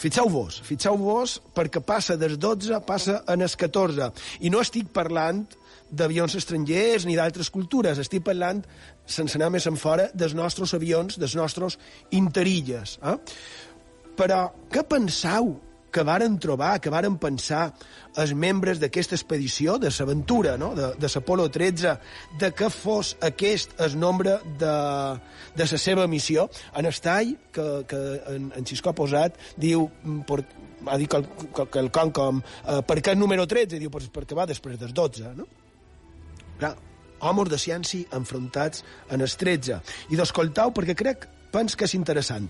fixeu-vos, fixeu-vos, perquè passa des 12, passa en els 14. I no estic parlant d'avions estrangers ni d'altres cultures. Estic parlant, sense anar més en fora, dels nostres avions, dels nostres interilles. Eh? Però què penseu que varen trobar, que varen pensar els membres d'aquesta expedició, de l'aventura, no? de, de l'Apolo 13, de que fos aquest el nombre de, de la seva missió. En el tall que, que en, en Xisco ha posat, diu, per, ha dit que el, com, com eh, per què el número 13? Diu, pues, perquè va després dels 12, no? Clar, homes de ciència enfrontats en els 13. I d'escoltau, perquè crec pens que és interessant.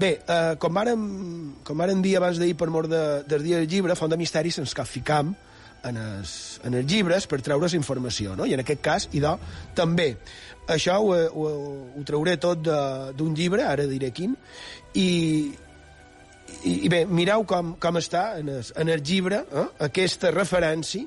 Bé, eh, com, vàrem, com vàrem dir abans d'ahir per mort de, del dia del llibre, Font de Misteris ens capficam en els, en els llibres per treure's informació, no? I en aquest cas, idò, també. Això ho, ho, ho trauré tot d'un llibre, ara diré quin, i, i, i bé, mireu com, com està en el, en el llibre eh, aquesta referència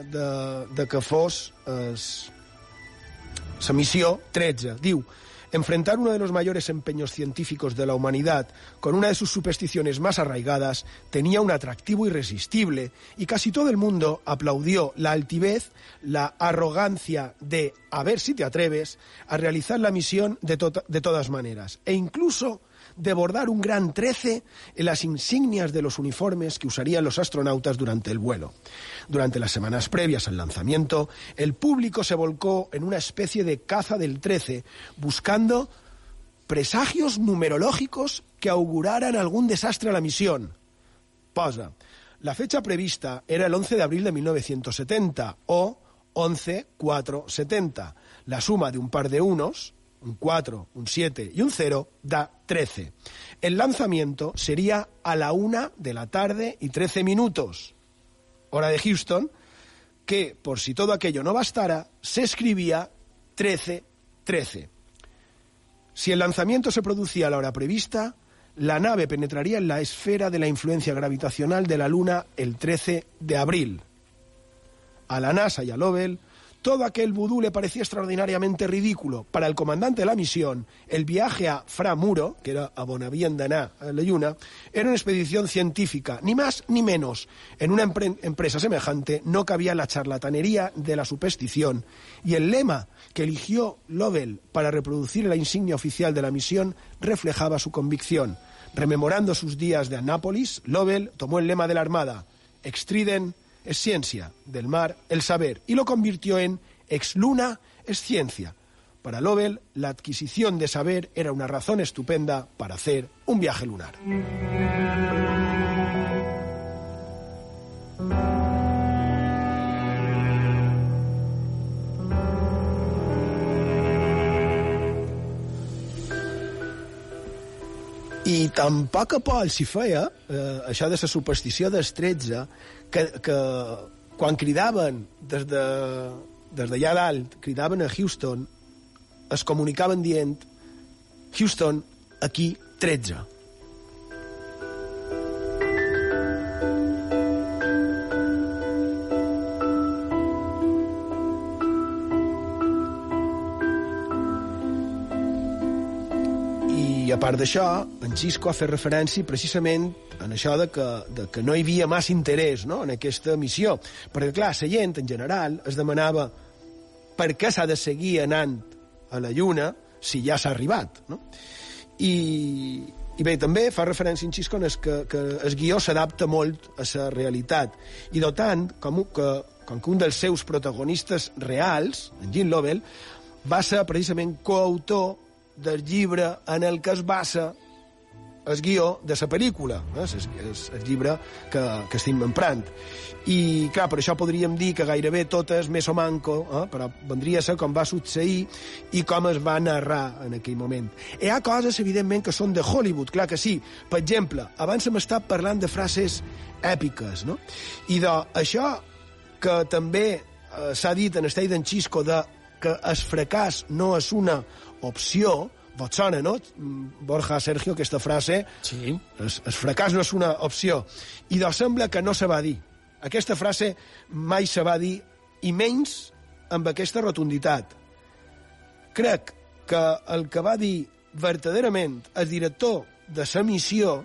de, que fos la missió 13. Diu, Enfrentar uno de los mayores empeños científicos de la humanidad con una de sus supersticiones más arraigadas tenía un atractivo irresistible y casi todo el mundo aplaudió la altivez, la arrogancia de a ver si te atreves a realizar la misión de, to de todas maneras e incluso de bordar un gran 13 en las insignias de los uniformes que usarían los astronautas durante el vuelo. Durante las semanas previas al lanzamiento, el público se volcó en una especie de caza del 13, buscando presagios numerológicos que auguraran algún desastre a la misión. Posa. La fecha prevista era el 11 de abril de 1970 o 11-4-70. La suma de un par de unos, un 4, un 7 y un 0 da 13. El lanzamiento sería a la una de la tarde y 13 minutos, hora de Houston, que, por si todo aquello no bastara, se escribía 13-13. Si el lanzamiento se producía a la hora prevista, la nave penetraría en la esfera de la influencia gravitacional de la Luna el 13 de abril. A la NASA y a Lovell todo aquel vudú le parecía extraordinariamente ridículo. Para el comandante de la misión, el viaje a Framuro, que era a Bonaviendaná, a la Lluna, era una expedición científica, ni más ni menos. En una empresa semejante no cabía la charlatanería de la superstición, y el lema que eligió Lovell para reproducir la insignia oficial de la misión reflejaba su convicción. Rememorando sus días de Anápolis, Lovell tomó el lema de la Armada, Extriden es ciencia, del mar el saber, y lo convirtió en ex luna es ciencia. Para Lovell, la adquisición de saber era una razón estupenda para hacer un viaje lunar. I tan poca por s'hi feia, eh, això de la superstició dels 13, que, que quan cridaven des de des d'allà dalt, cridaven a Houston, es comunicaven dient Houston, aquí 13. Part d'això, en Xisco ha fet referència precisament en això de que, de que no hi havia massa interès no?, en aquesta missió. Perquè, clar, la gent, en general, es demanava per què s'ha de seguir anant a la Lluna si ja s'ha arribat, no? I, i bé, també fa referència en Xisco és que, que el guió s'adapta molt a la realitat. I de tant, com que, com que un dels seus protagonistes reals, en Jim Lovell, va ser precisament coautor del llibre en el que es basa el guió de la pel·lícula, eh? és, és el llibre que, que estem emprant. I, clar, per això podríem dir que gairebé tot és més o manco, eh? però vendria a ser com va succeir i com es va narrar en aquell moment. Hi ha coses, evidentment, que són de Hollywood, clar que sí. Per exemple, abans hem estat parlant de frases èpiques, no? I d'això que també eh, s'ha dit en Estall d'en Xisco de que el fracàs no és una opció, vos sona, no? Borja, Sergio, aquesta frase... Sí. El, el fracàs no és una opció. I doncs sembla que no se va dir. Aquesta frase mai se va dir, i menys amb aquesta rotunditat. Crec que el que va dir verdaderament el director de la missió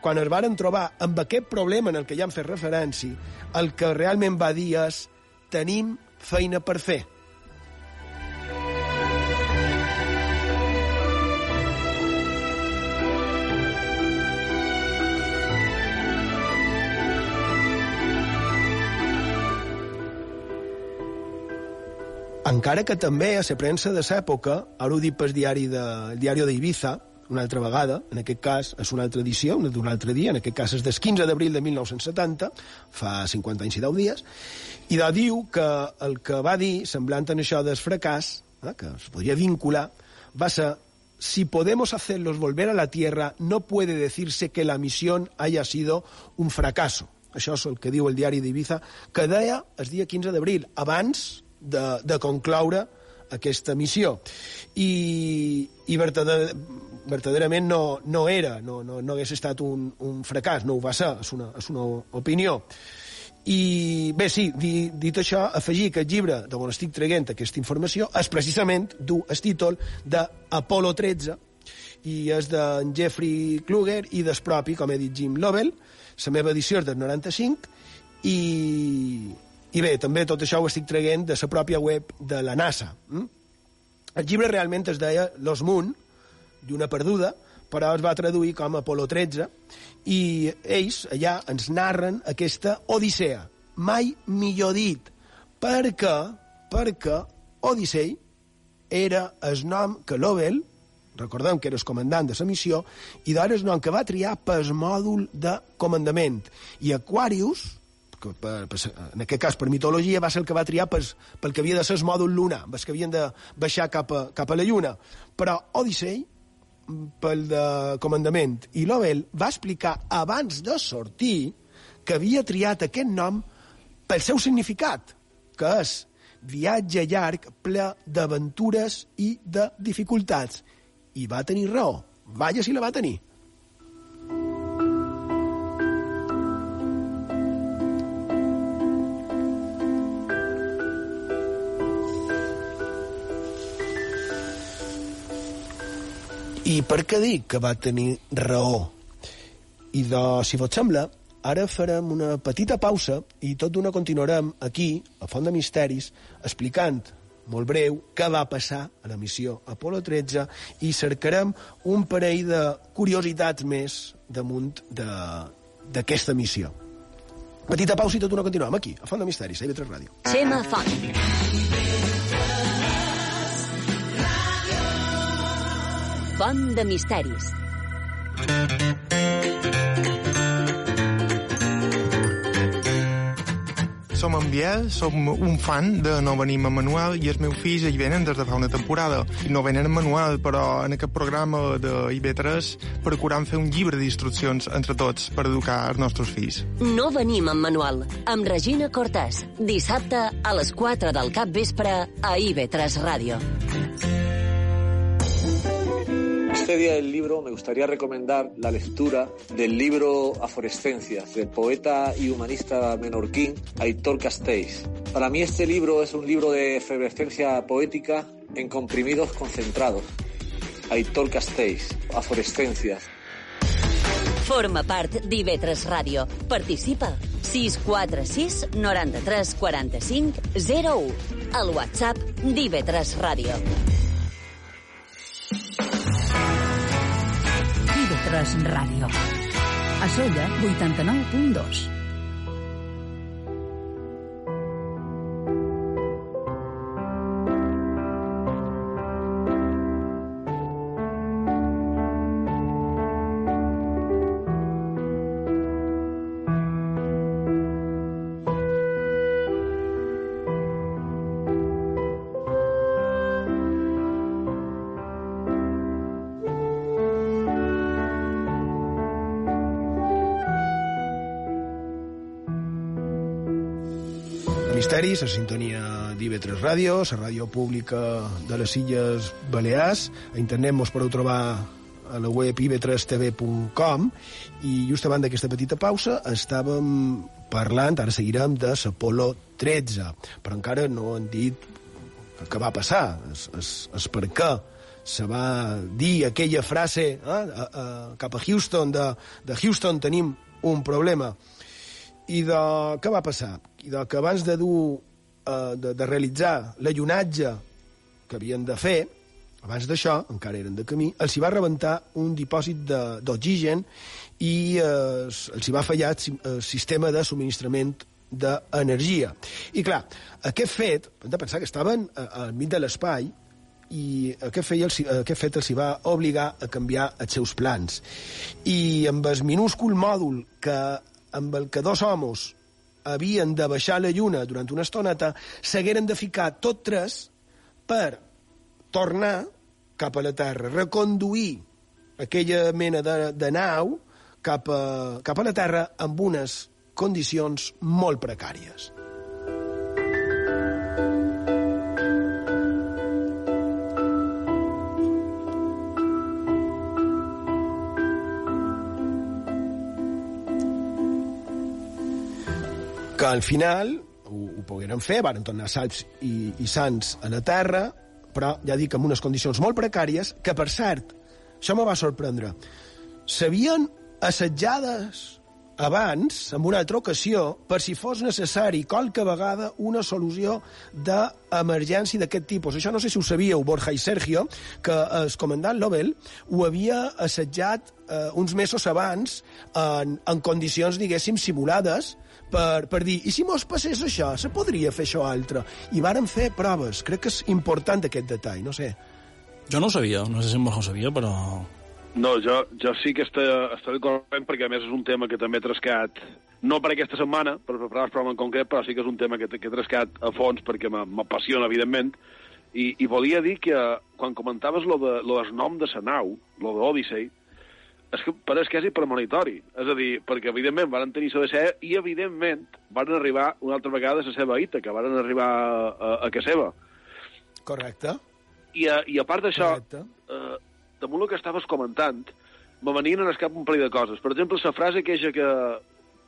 quan es varen trobar amb aquest problema en el que ja han fet referència, el que realment va dir és tenim feina per fer. Encara que també a la premsa de l'època, ara ho dic pel diari de, el diari d'Ibiza, una altra vegada, en aquest cas és una altra edició, d'un altre dia, en aquest cas és del 15 d'abril de 1970, fa 50 anys i 10 dies, i de diu que el que va dir, semblant en això del fracàs, eh, que es podria vincular, va ser si podemos hacerlos volver a la Tierra, no puede decirse que la misión haya sido un fracaso. Això és el que diu el diari d'Ibiza, que deia el dia 15 d'abril, abans de, de concloure aquesta missió. I, i verdader, verdaderament no, no era, no, no, no hagués estat un, un fracàs, no ho va ser, és una, és una opinió. I bé, sí, dit, dit això, afegir que el llibre de on estic traient aquesta informació és precisament du el títol d'Apolo 13 i és d'en Jeffrey Kluger i del propi, com he dit, Jim Lovell. La meva edició és del 95 i, i bé, també tot això ho estic traient de la pròpia web de la NASA. Mm? El llibre realment es deia Los Moon, lluna perduda, però es va traduir com Apolo 13, i ells allà ens narren aquesta odissea. Mai millor dit, perquè, perquè Odissei era el nom que Lovell, recordem que era el comandant de la missió, i és el nom que va triar pel mòdul de comandament. I Aquarius, que per, per, en aquest cas per mitologia, va ser el que va triar pel, pel que havia de ser el mòdul lunar, els que havien de baixar cap a, cap a la Lluna. Però Odissei, pel de comandament, i Lovell va explicar abans de sortir que havia triat aquest nom pel seu significat, que és viatge llarg ple d'aventures i de dificultats. I va tenir raó. Vaja si la va tenir. I per què dic que va tenir raó? I de, si vos sembla, ara farem una petita pausa i tot d'una continuarem aquí, a Font de Misteris, explicant molt breu què va passar a la missió Apolo 13 i cercarem un parell de curiositats més damunt d'aquesta missió. Petita pausa i tot d'una continuem aquí, a Font de Misteris, a IB3 Ràdio. Xema Font. Font de misteris. som en Biel, som un fan de No venim a Manuel i els meus fills hi venen des de fa una temporada. No venen en Manuel, però en aquest programa de IB3 procurant fer un llibre d'instruccions entre tots per educar els nostres fills. No venim amb manual, amb Regina Cortès. Dissabte a les 4 del cap vespre a IB3 Ràdio. Este día del libro me gustaría recomendar la lectura del libro Aforescencias del poeta y humanista menorquín Aitor Castells. Para mí este libro es un libro de efervescencia poética en comprimidos concentrados. Aitor Castells, Aforescencias. Forma part d'IV3 Ràdio. Participa. 646 93 45 01. Al WhatsApp d'IV3 Ràdio. IB3 Ràdio. A Solla, 89.2. Misteris, a sintonia d'IV3 Ràdio, la ràdio pública de les Illes Balears. A internet mos podeu trobar a la web ib3tv.com i just abans d'aquesta petita pausa estàvem parlant, ara seguirem, de l'Apolo 13, però encara no han dit què va passar, es, es, es per què se va dir aquella frase eh, a, a, cap a Houston, de, de Houston tenim un problema. I de què va passar? I de que abans de dur, eh, de, de realitzar l'allunatge que havien de fer, abans d'això, encara eren de camí, els hi va rebentar un dipòsit d'oxigen i eh, els hi va fallar el sistema de subministrament d'energia. I clar, aquest fet, hem de pensar que estaven eh, al mig de l'espai i aquest, feia els, aquest fet els hi va obligar a canviar els seus plans. I amb el minúscul mòdul que, amb el que dos homes havien de baixar la lluna durant una estoneta, s'hagueren de ficar tot tres per tornar cap a la Terra, reconduir aquella mena de, de nau cap a, cap a la Terra amb unes condicions molt precàries. Que al final ho, ho pogueren fer, varen tornar salps i, i sants a la Terra, però ja dic amb unes condicions molt precàries, que per cert, això me va sorprendre, s'havien assetjades abans, en una altra ocasió, per si fos necessari qualque vegada una solució d'emergència d'aquest tipus. Això no sé si ho sabíeu, Borja i Sergio, que el comandant Lovell ho havia assetjat eh, uns mesos abans en, en condicions, diguéssim, simulades, per, per dir, i si mos passés això, se podria fer això altre? I varen fer proves. Crec que és important aquest detall, no sé. Jo no ho sabia, no sé si en Borja ho sabia, però... No, jo, jo sí que està, estaré corrent perquè a més és un tema que també he trascat, no per aquesta setmana, per preparar el programa en concret, però sí que és un tema que, que he trascat a fons perquè m'a- m'apassiona, evidentment, i, i volia dir que quan comentaves lo, de, lo del nom de la nau, lo d'Odyssey, és que pareix quasi premonitori. És a dir, perquè evidentment van tenir la de ser i evidentment van arribar una altra vegada a la seva ita, que van arribar a, a, a seva. Correcte. I a, i a part d'això, eh, damunt el que estaves comentant, me venien en el cap un parell de coses. Per exemple, la frase aquella que,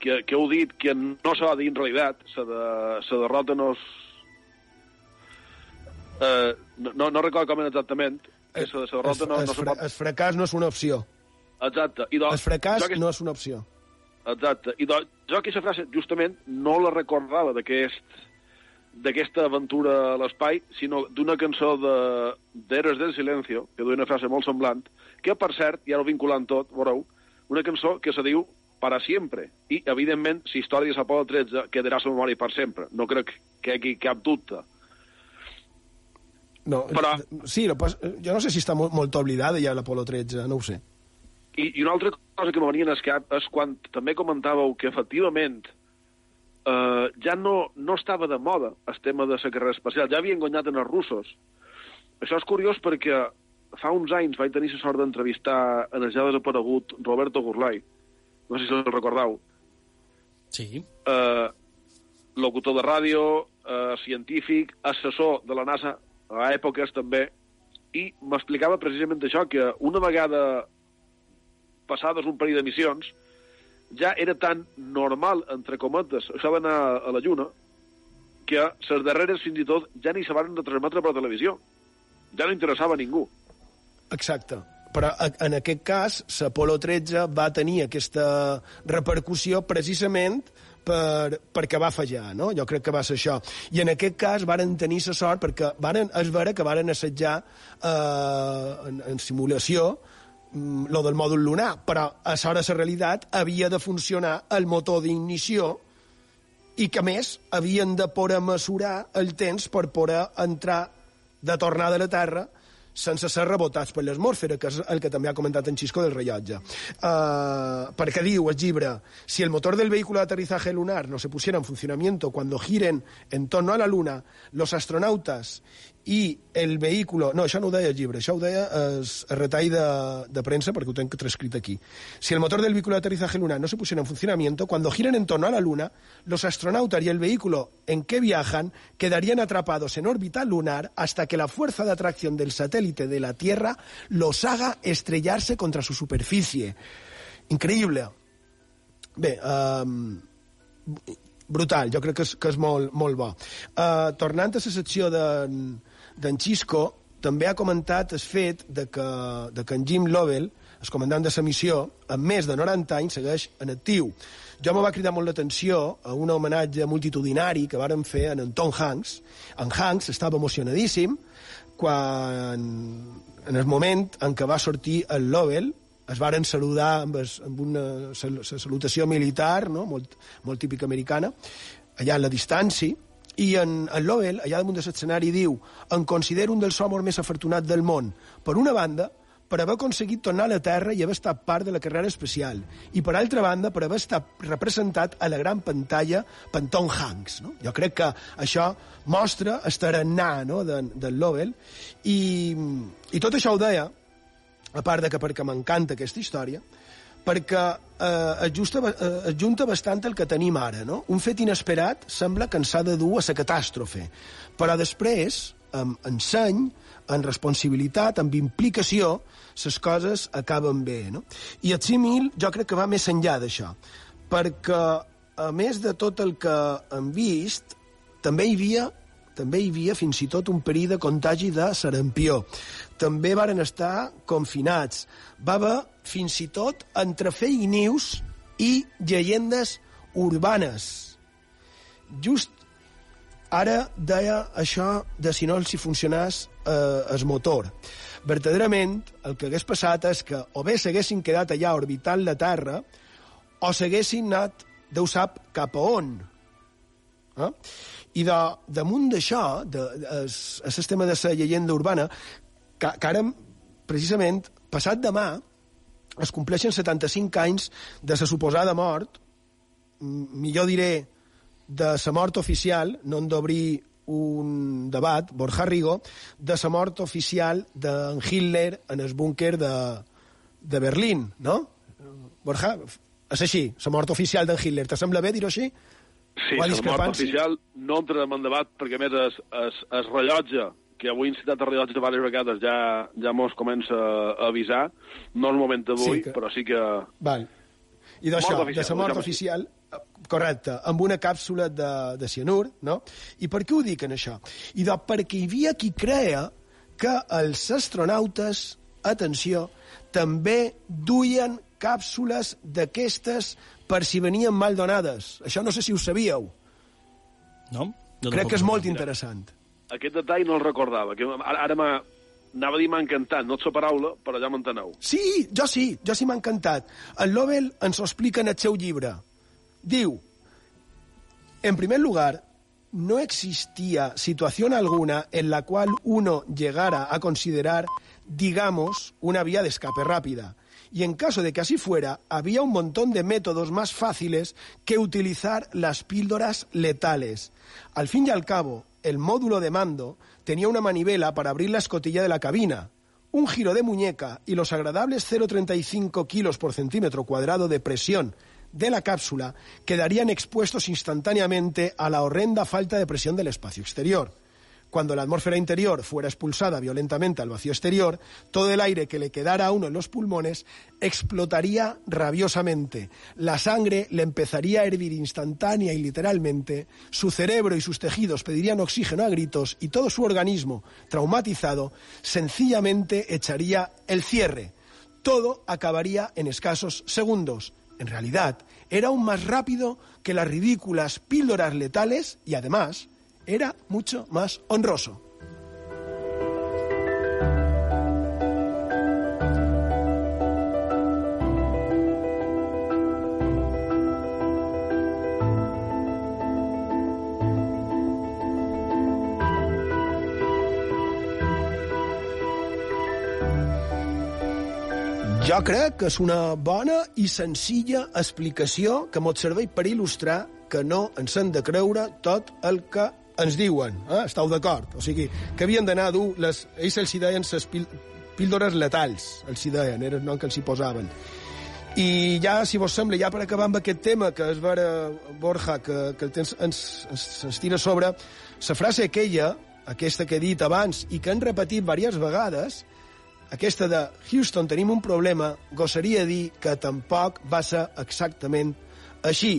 que, que heu dit, que no s'ha de dir en realitat, la de, la derrota no és... Eh, no, no recordo com era exactament, que la, la derrota no, el, no se fra pot... el fracàs no és una opció. Exacte. I doncs, El fracàs jo que- no és una opció. Exacte. I doncs, jo aquesta frase justament no la recordava d'aquest d'aquesta aventura a l'espai, sinó d'una cançó de del Silencio, que duia una frase molt semblant, que, per cert, i ara ho vinculant tot, veureu, una cançó que se diu Para siempre. I, evidentment, la història de Apolo 13 quedarà a la memòria per sempre. No crec que hi hagi cap dubte. No, Però- sí, pas, jo no sé si està molt, molt oblidada ja l'Apolo 13, no ho sé. I, I una altra cosa que me venia al cap és quan també comentàveu que efectivament eh, ja no, no estava de moda el tema de la carrera espacial, ja havien guanyat en els russos. Això és curiós perquè fa uns anys vaig tenir la sort d'entrevistar en el ja desaparegut Roberto Gurlai, no sé si el recordeu, Sí. eh, locutor de ràdio, eh, científic, assessor de la NASA a èpoques també, i m'explicava precisament això, que una vegada passades un parell de missions, ja era tan normal, entre cometes, això d'anar a la Lluna, que les darreres fins i tot ja ni se van retransmetre per televisió. Ja no interessava a ningú. Exacte. Però en aquest cas, l'Apolo 13 va tenir aquesta repercussió precisament per, perquè va fallar, no? Jo crec que va ser això. I en aquest cas varen tenir la sort perquè varen, és vera que varen assetjar eh, en, en simulació lo del mòdul lunar, però a l'hora de la realitat havia de funcionar el motor d'ignició i que, més, havien de poder mesurar el temps per poder entrar de tornada a la Terra sense ser rebotats per l'atmosfera, que és el que també ha comentat en Xisco del rellotge. Uh, perquè diu el llibre, si el motor del vehículo de aterrizaje lunar no se pusiera en funcionamiento cuando giren en torno a la Luna, los astronautas i el vehículo... No, això no ho deia el llibre, això ho deia el, el retall de, de premsa, perquè ho tenc transcrit aquí. Si el motor del vehículo de aterrizaje lunar no se pusiera en funcionamiento, cuando giren en torno a la Luna, los astronautas y el vehículo en que viajan quedarían atrapados en órbita lunar hasta que la fuerza de atracción del satélite de la Tierra los haga estrellarse contra su superficie. Increïble. Bé, um, brutal, jo crec que és, que és molt, molt bo. Uh, tornant a la secció d'en d'en Xisco, també ha comentat el fet de que, de que en Jim Lovell, el comandant de la missió, amb més de 90 anys, segueix en actiu. Jo me va cridar molt l'atenció a un homenatge multitudinari que varen fer en, Tom Hanks. En Hanks estava emocionadíssim quan, en el moment en què va sortir el Lovell, es varen saludar amb, es, amb una sal, salutació militar, no? molt, molt típica americana, allà a la distància, i en, en Lovell, allà damunt de l'escenari, diu em considero un dels homes més afortunats del món. Per una banda, per haver aconseguit tornar a la Terra i haver estat part de la carrera especial. I per altra banda, per haver estat representat a la gran pantalla per Tom Hanks. No? Jo crec que això mostra el tarannà no? d'en de Lovell. I, I tot això ho deia, a part de que perquè m'encanta aquesta història, perquè eh, ajusta, eh, ajunta bastant el que tenim ara. No? Un fet inesperat sembla que ens ha de dur a la catàstrofe, però després, amb enseny, en responsabilitat, amb implicació, les coses acaben bé. No? I el símil jo crec que va més enllà d'això, perquè a més de tot el que hem vist, també hi havia també hi havia fins i tot un perill de contagi de sarampió. També varen estar confinats. Va haver fins i tot entre fake news i llegendes urbanes. Just ara deia això de si no els hi funcionés eh, el motor. Verdaderament, el que hagués passat és que o bé s'haguessin quedat allà orbitant la Terra o s'haguessin anat, Déu sap, cap a on. Eh? I de, damunt d'això, el, el sistema de la llegenda urbana, que, que ara, precisament, passat demà, es compleixen 75 anys de la suposada mort, millor diré, de la mort oficial, no hem d'obrir un debat, Borja Rigo, de la mort oficial d'en Hitler en el búnquer de, de Berlín, no? Borja, és així, la mort oficial d'en Hitler. Te sembla bé dir-ho així? Sí, la mort oficial no entrem en debat perquè, a més, es, es, es rellotge que avui he citat el rellotge diverses vegades ja, ja mos comença a avisar. No és el moment d'avui, Sí que- però sí que... Val. I d'això, de oficial, la mort oficial, correcte, amb una càpsula de, de cianur, no? I per què ho dic, en això? I doncs perquè hi havia qui creia que els astronautes, atenció, també duien càpsules d'aquestes per si venien mal donades. Això no sé si ho sabíeu. No? Crec que és molt interessant. Aquest detall no el recordava. Que ara ara m'ha... Anava a dir m'ha encantat, no et la paraula, però ja m'enteneu. Sí, jo sí, jo sí m'ha encantat. El Lovell ens ho explica en el seu llibre. Diu, en primer lugar, no existía situación alguna en la cual uno llegara a considerar, digamos, una vía de escape rápida. y en caso de que así fuera, había un montón de métodos más fáciles que utilizar las píldoras letales. Al fin y al cabo, el módulo de mando tenía una manivela para abrir la escotilla de la cabina, un giro de muñeca y los agradables 0,35 kilos por centímetro cuadrado de presión de la cápsula quedarían expuestos instantáneamente a la horrenda falta de presión del espacio exterior. Cuando la atmósfera interior fuera expulsada violentamente al vacío exterior, todo el aire que le quedara a uno en los pulmones explotaría rabiosamente. La sangre le empezaría a hervir instantánea y literalmente, su cerebro y sus tejidos pedirían oxígeno a gritos y todo su organismo, traumatizado, sencillamente echaría el cierre. Todo acabaría en escasos segundos. En realidad, era aún más rápido que las ridículas píldoras letales y, además, era mucho más honroso. Jo crec que és una bona i senzilla explicació que mos serveix per il·lustrar que no ens hem de creure tot el que ens diuen. Eh? Esteu d'acord? O sigui, que havien d'anar a dur... Les, ells els hi deien les píldores letals, els hi deien, era el nom que els hi posaven. I ja, si vos sembla, ja per acabar amb aquest tema, que és vera Borja, que, que el temps ens, ens, ens tira sobre, la frase aquella, aquesta que he dit abans i que han repetit diverses vegades, aquesta de Houston tenim un problema, gossaria dir que tampoc va ser exactament així.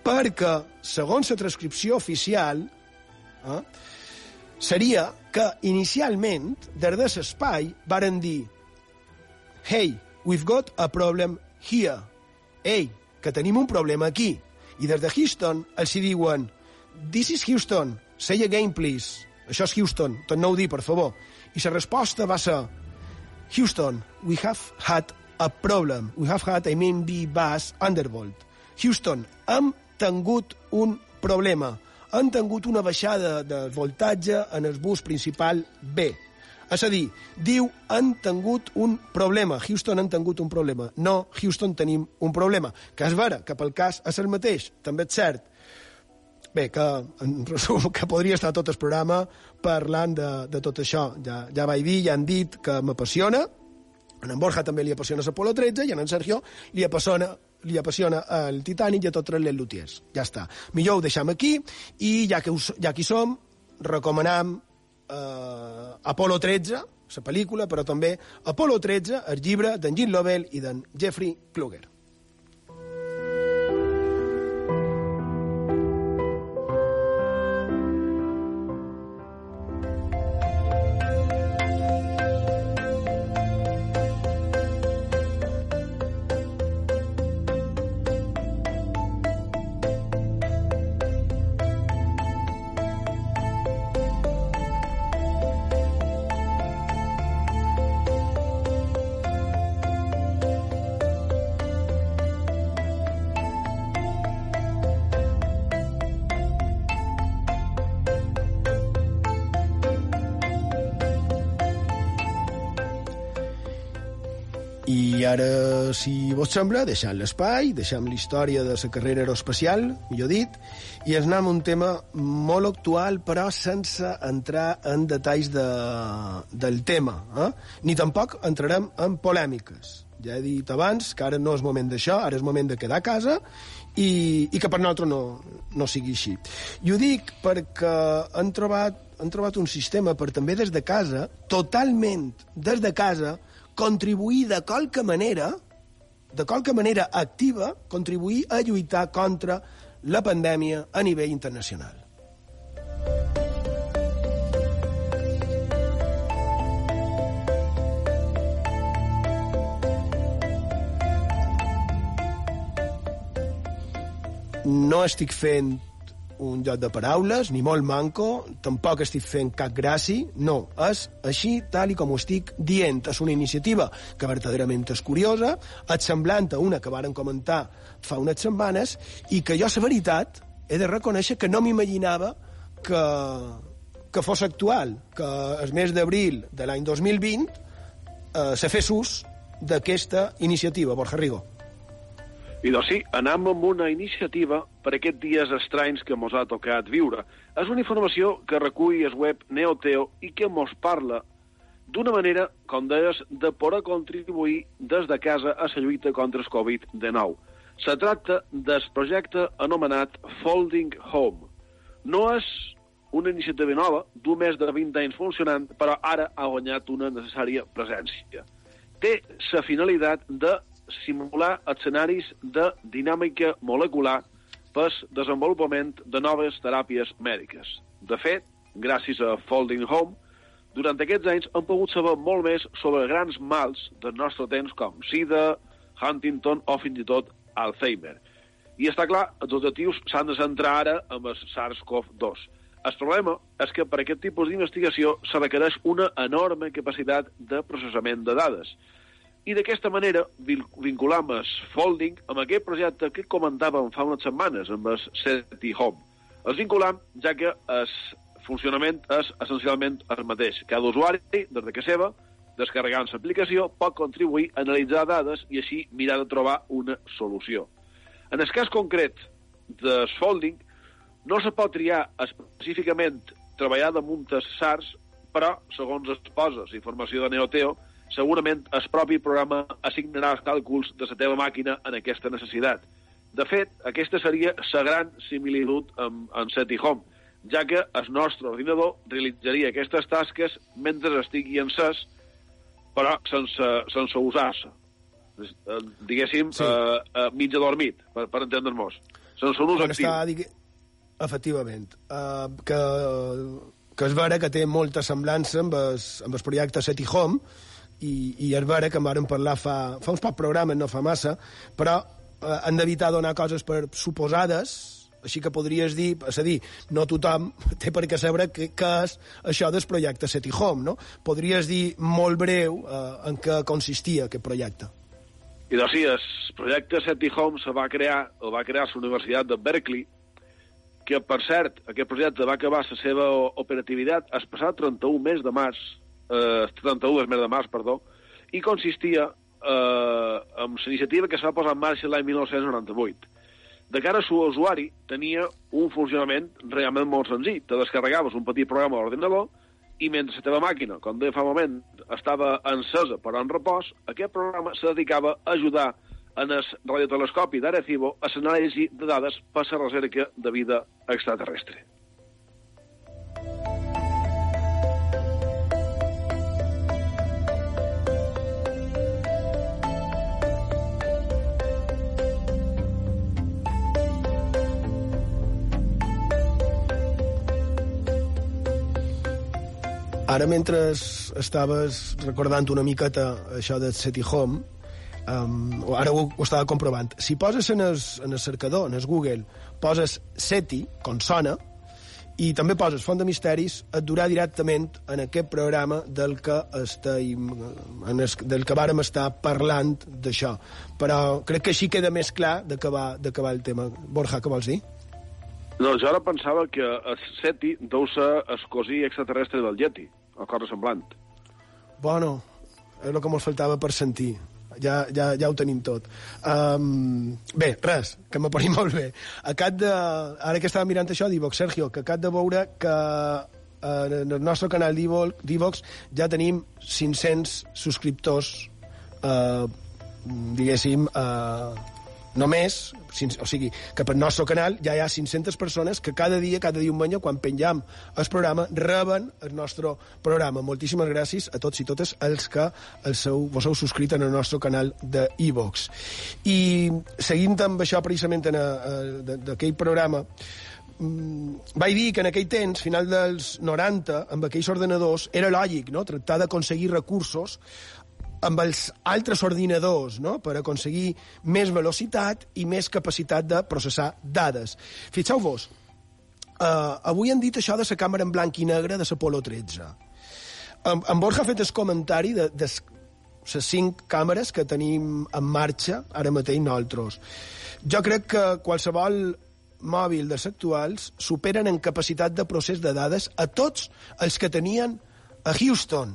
Perquè, segons la transcripció oficial, eh, seria que inicialment, des de l'espai, varen dir Hey, we've got a problem here. Ei, que tenim un problema aquí. I des de Houston els hi diuen This is Houston, say again, please. Això és Houston, torneu a dir, per favor. I la resposta va ser Houston, we have had a problem. We have had a main B bus undervolt. Houston, hem tingut un problema. Han tingut una baixada de voltatge en el bus principal B. És a dir, diu, han tingut un problema. Houston han tingut un problema. No, Houston tenim un problema. Que és vera, que pel cas és el mateix. També és cert. Bé, que en resum, que podria estar tot el programa parlant de, de tot això. Ja, ja vaig dir, ja han dit que m'apassiona, a en Borja també li apassiona l'Apolo 13 i a en Sergio li apassiona li apassiona el Titanic i a tots les lutiers. Ja està. Millor ho deixem aquí i ja que, us, ja hi som, recomanam eh, Apolo 13, la pel·lícula, però també Apolo 13, el llibre d'en Jean Lovell i d'en Jeffrey Kluger. Ara, si vos sembla, deixem l'espai, deixem la història de la carrera aeroespacial, millor dit, i ens anem a un tema molt actual, però sense entrar en detalls de, del tema. Eh? Ni tampoc entrarem en polèmiques. Ja he dit abans que ara no és moment d'això, ara és moment de quedar a casa i, i que per nosaltres no, no sigui així. I ho dic perquè han trobat, han trobat un sistema per també des de casa, totalment des de casa, contribuir de qualque manera, de qualque manera activa, contribuir a lluitar contra la pandèmia a nivell internacional. No estic fent un joc de paraules, ni molt manco, tampoc estic fent cap gràcia, no, és així tal i com ho estic dient. És una iniciativa que verdaderament és curiosa, és semblant a una que varen comentar fa unes setmanes i que jo, la veritat, he de reconèixer que no m'imaginava que, que fos actual, que el mes d'abril de l'any 2020 eh, se fes ús d'aquesta iniciativa, Borja Rigo. I doncs sí, anem amb una iniciativa per aquests dies estranys que mos ha tocat viure. És una informació que recull el web Neoteo i que mos parla d'una manera, com deies, de poder contribuir des de casa a la lluita contra el Covid-19. Se tracta del projecte anomenat Folding Home. No és una iniciativa nova, d'un més de 20 anys funcionant, però ara ha guanyat una necessària presència. Té la finalitat de simular escenaris de dinàmica molecular pel desenvolupament de noves teràpies mèdiques. De fet, gràcies a Folding Home, durant aquests anys hem pogut saber molt més sobre grans mals del nostre temps com SIDA, Huntington o fins i tot Alzheimer. I està clar, els objectius s'han de centrar ara amb el SARS-CoV-2. El problema és que per aquest tipus d'investigació se requereix una enorme capacitat de processament de dades i d'aquesta manera vinculam el folding amb aquest projecte que comentàvem fa unes setmanes amb el SETI Home. Els vinculam ja que el funcionament és essencialment el mateix. Cada usuari, des de que seva, descarregant l'aplicació, pot contribuir a analitzar dades i així mirar de trobar una solució. En el cas concret del folding, no se pot triar específicament treballar damunt els SARS, però, segons es posa informació de Neoteo, segurament el propi programa assignarà els càlculs de la teva màquina en aquesta necessitat. De fet, aquesta seria la gran similitud amb, amb SETI Home, ja que el nostre ordinador realitzaria aquestes tasques mentre estigui encès, però sense, sense usar-se. Eh, diguéssim, sí. uh, uh, mig adormit, per, per entendre-nos. Sense un ús actiu. Està, digui... Efectivament. Uh, que, que és vera que té molta semblança amb el, amb el projecte SETI Home, i, i és vera que en vàrem parlar fa, fa uns pocs programes, no fa massa, però eh, han d'evitar donar coses per suposades, així que podries dir, és a dir, no tothom té per què saber què, què és això del projecte City Home, no? Podries dir molt breu eh, en què consistia aquest projecte. I doncs sí, el projecte City Home se va crear, o va crear la Universitat de Berkeley, que, per cert, aquest projecte va acabar la seva operativitat el passat 31 mes de març eh, 31 de mes de març, perdó, i consistia eh, en iniciativa que es va posar en marxa l'any 1998. De cara a seu usuari, tenia un funcionament realment molt senzill. Te descarregaves un petit programa a l'ordinador i mentre la teva màquina, com deia fa un moment, estava encesa per en repòs, aquest programa se dedicava a ajudar en el radiotelescopi d'Arecibo a l'anàlisi de dades per la recerca de vida extraterrestre. Ara, mentre estaves recordant una miqueta això de City Home, um, ara ho, ho estava comprovant. Si poses en el, en el cercador, en el Google, poses SETI, com sona, i també poses Font de Misteris, et durà directament en aquest programa del que, estem, en el, del que vàrem estar parlant d'això. Però crec que així queda més clar què va el tema. Borja, què vols dir? No, jo ara pensava que el SETI deu ser el cosí extraterrestre del Yeti o cosa semblant. Bueno, és el que ens faltava per sentir. Ja, ja, ja ho tenim tot. Um, bé, res, que m'apari molt bé. Acat de, ara que estava mirant això d'Ivox, Sergio, que acat de veure que eh, en el nostre canal d'Ivox ja tenim 500 subscriptors, eh, diguéssim, eh, només, o sigui, que pel nostre canal ja hi ha 500 persones que cada dia, cada diumenge, quan penjam el programa, reben el nostre programa. Moltíssimes gràcies a tots i totes els que el seu, vos heu subscrit en el nostre canal de iVox. I seguint amb això precisament en d'aquell programa, mm, vaig dir que en aquell temps, final dels 90, amb aquells ordenadors, era lògic no? tractar d'aconseguir recursos amb els altres ordinadors no? per aconseguir més velocitat i més capacitat de processar dades. Fixeu-vos, uh, avui han dit això de la càmera en blanc i negre de l'Apolo 13. En, en Borja ha fet el comentari de, de les cinc càmeres que tenim en marxa ara mateix nosaltres. Jo crec que qualsevol mòbil dels actuals superen en capacitat de procés de dades a tots els que tenien a Houston,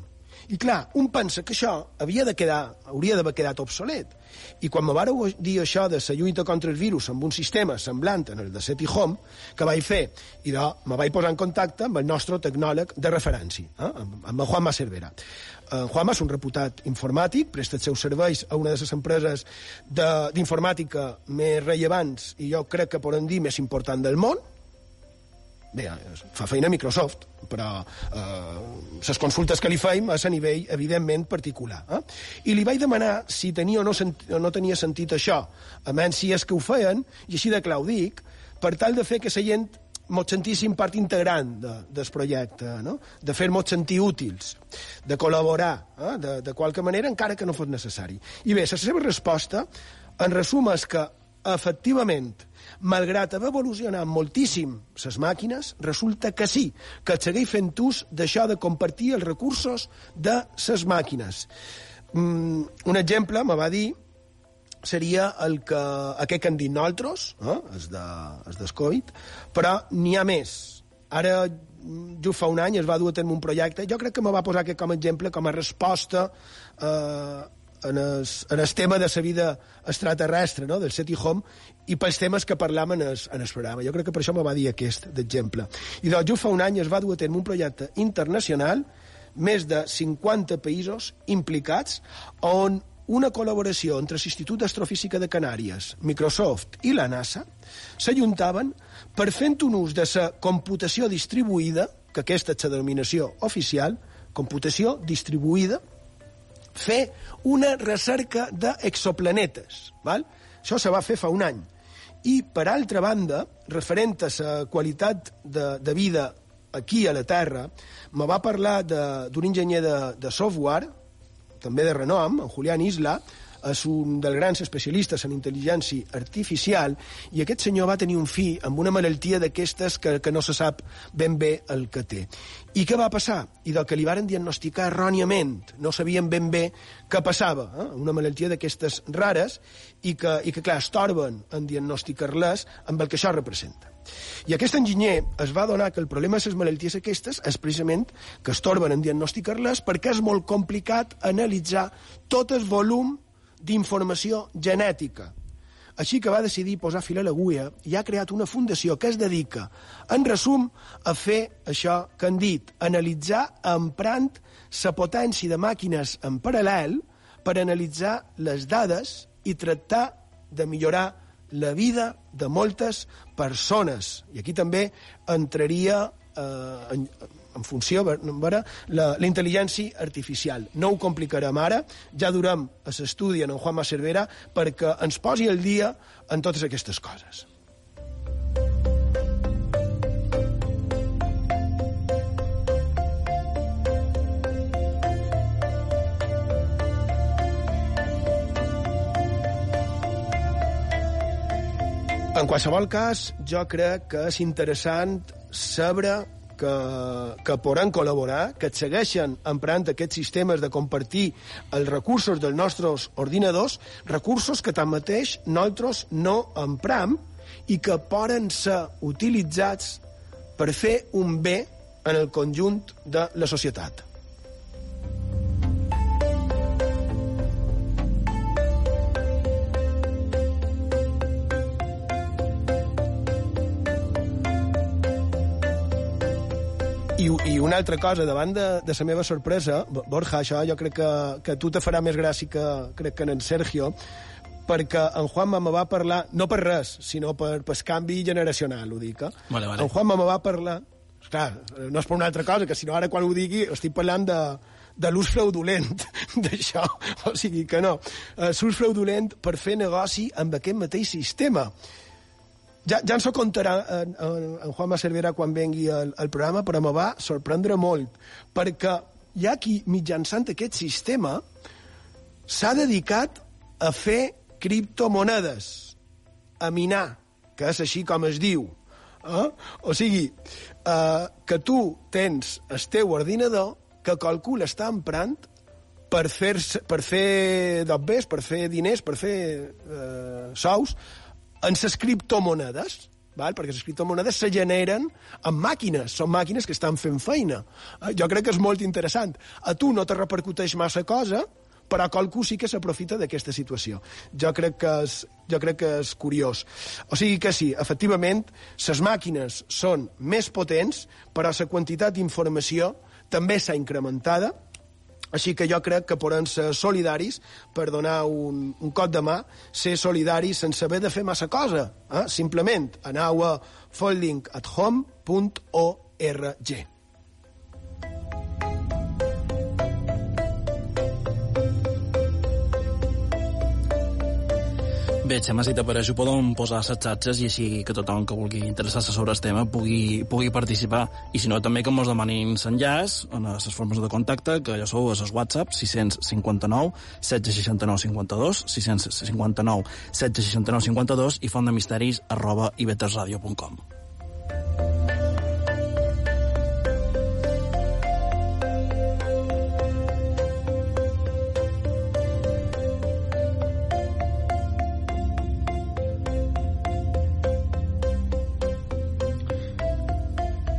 I clar, un pensa que això havia de quedar, hauria d'haver quedat obsolet. I quan me vareu dir això de la lluita contra el virus amb un sistema semblant en el de SETI Home, que vaig fer? I de, me vaig posar en contacte amb el nostre tecnòleg de referència, eh? amb, amb el Juanma Cervera. En Juanma és un reputat informàtic, presta els seus serveis a una de les empreses d'informàtica més rellevants i jo crec que podem dir més important del món, bé, fa feina Microsoft, però eh, les consultes que li feim és a nivell, evidentment, particular. Eh? I li vaig demanar si tenia o no, o no tenia sentit això, a menys si és que ho feien, i així de clar ho dic, per tal de fer que la gent mos sentíssim part integrant de, del projecte, no? de fer-nos sentir útils, de col·laborar, eh? de, de qualque manera, encara que no fos necessari. I bé, la seva resposta, en resum, és que, efectivament, malgrat haver evolucionat moltíssim les màquines, resulta que sí, que segueix fent ús d'això de compartir els recursos de les màquines. Mm, un exemple, me va dir, seria el que, aquest que han dit nosaltres, eh? el, de, el del Covid, però n'hi ha més. Ara, just fa un any, es va dur a terme un projecte, jo crec que me va posar aquest com a exemple, com a resposta eh, en, el, en el tema de la vida extraterrestre, no? del SETI Home, i pels temes que parlàvem en en el programa. Jo crec que per això me va dir aquest d'exemple. I doncs, just fa un any es va dur a terme un projecte internacional, més de 50 països implicats, on una col·laboració entre l'Institut d'Astrofísica de Canàries, Microsoft i la NASA s'ajuntaven per fent un ús de la computació distribuïda, que aquesta és la denominació oficial, computació distribuïda, fer una recerca d'exoplanetes. Val? Això se va fer fa un any. I, per altra banda, referent a la qualitat de, de vida aquí a la Terra, me va parlar d'un enginyer de, de software, també de renom, en Julián Isla, és un dels grans especialistes en intel·ligència artificial, i aquest senyor va tenir un fill amb una malaltia d'aquestes que, que no se sap ben bé el que té. I què va passar? I del que li varen diagnosticar erròniament, no sabien ben bé què passava, eh? una malaltia d'aquestes rares, i que, i que clar, estorben en diagnosticar-les amb el que això representa. I aquest enginyer es va donar que el problema de les malalties aquestes és precisament que estorben en diagnosticar-les perquè és molt complicat analitzar tot el volum d'informació genètica. Així que va decidir posar fil a l'agulla i ha creat una fundació que es dedica, en resum, a fer això que han dit, analitzar emprant la potència de màquines en paral·lel per analitzar les dades i tractar de millorar la vida de moltes persones. I aquí també entraria eh, en, en funció, veure, la, la intel·ligència artificial. No ho complicarem ara, ja durem a l'estudi en en Juanma Cervera perquè ens posi el dia en totes aquestes coses. En qualsevol cas, jo crec que és interessant saber que, que podran col·laborar, que et segueixen emprant aquests sistemes de compartir els recursos dels nostres ordinadors, recursos que tanmateix nosaltres no empram i que poden ser utilitzats per fer un bé en el conjunt de la societat. I, I una altra cosa, davant de, de la meva sorpresa, Borja, això jo crec que, que tu te farà més gràcia que, crec que en Sergio, perquè en Juanma me va parlar, no per res, sinó per, per canvi generacional, ho dic. Eh? Vale, vale. En Juanma me va parlar, clar, no és per una altra cosa, que si no ara quan ho digui estic parlant de, de l'ús fraudulent d'això, o sigui que no. Uh, l'ús fraudulent per fer negoci amb aquest mateix sistema. Ja, ja ens ho contarà en, en, en Juanma Cervera quan vengui al, al programa, però me va sorprendre molt, perquè hi ha qui, mitjançant aquest sistema, s'ha dedicat a fer criptomonedes, a minar, que és així com es diu. Eh? O sigui, eh, que tu tens el teu ordinador que calcula està emprant per fer, per fer dobbers, per fer diners, per fer eh, sous, en les criptomonedes. val? perquè les criptomonedes se generen amb màquines, són màquines que estan fent feina. Eh, jo crec que és molt interessant. A tu no te repercuteix massa cosa, però qualcú sí que s'aprofita d'aquesta situació. Jo crec, que és, jo crec que és curiós. O sigui que sí, efectivament, les màquines són més potents, però la quantitat d'informació també s'ha incrementada, així que jo crec que podem ser solidaris per donar un, un cop de mà, ser solidaris sense haver de fer massa cosa. Eh? Simplement aneu a foldingathome.org. Bé, Xema, si t'apareix, ho podem posar les xarxes i així que tothom que vulgui interessar-se sobre el tema pugui, pugui participar. I si no, també que ens demanin l'enllaç en les formes de contacte, que ja sou a les WhatsApp, 659 769 52, 659 769 52 i fontdemisteris arroba ivetresradio.com.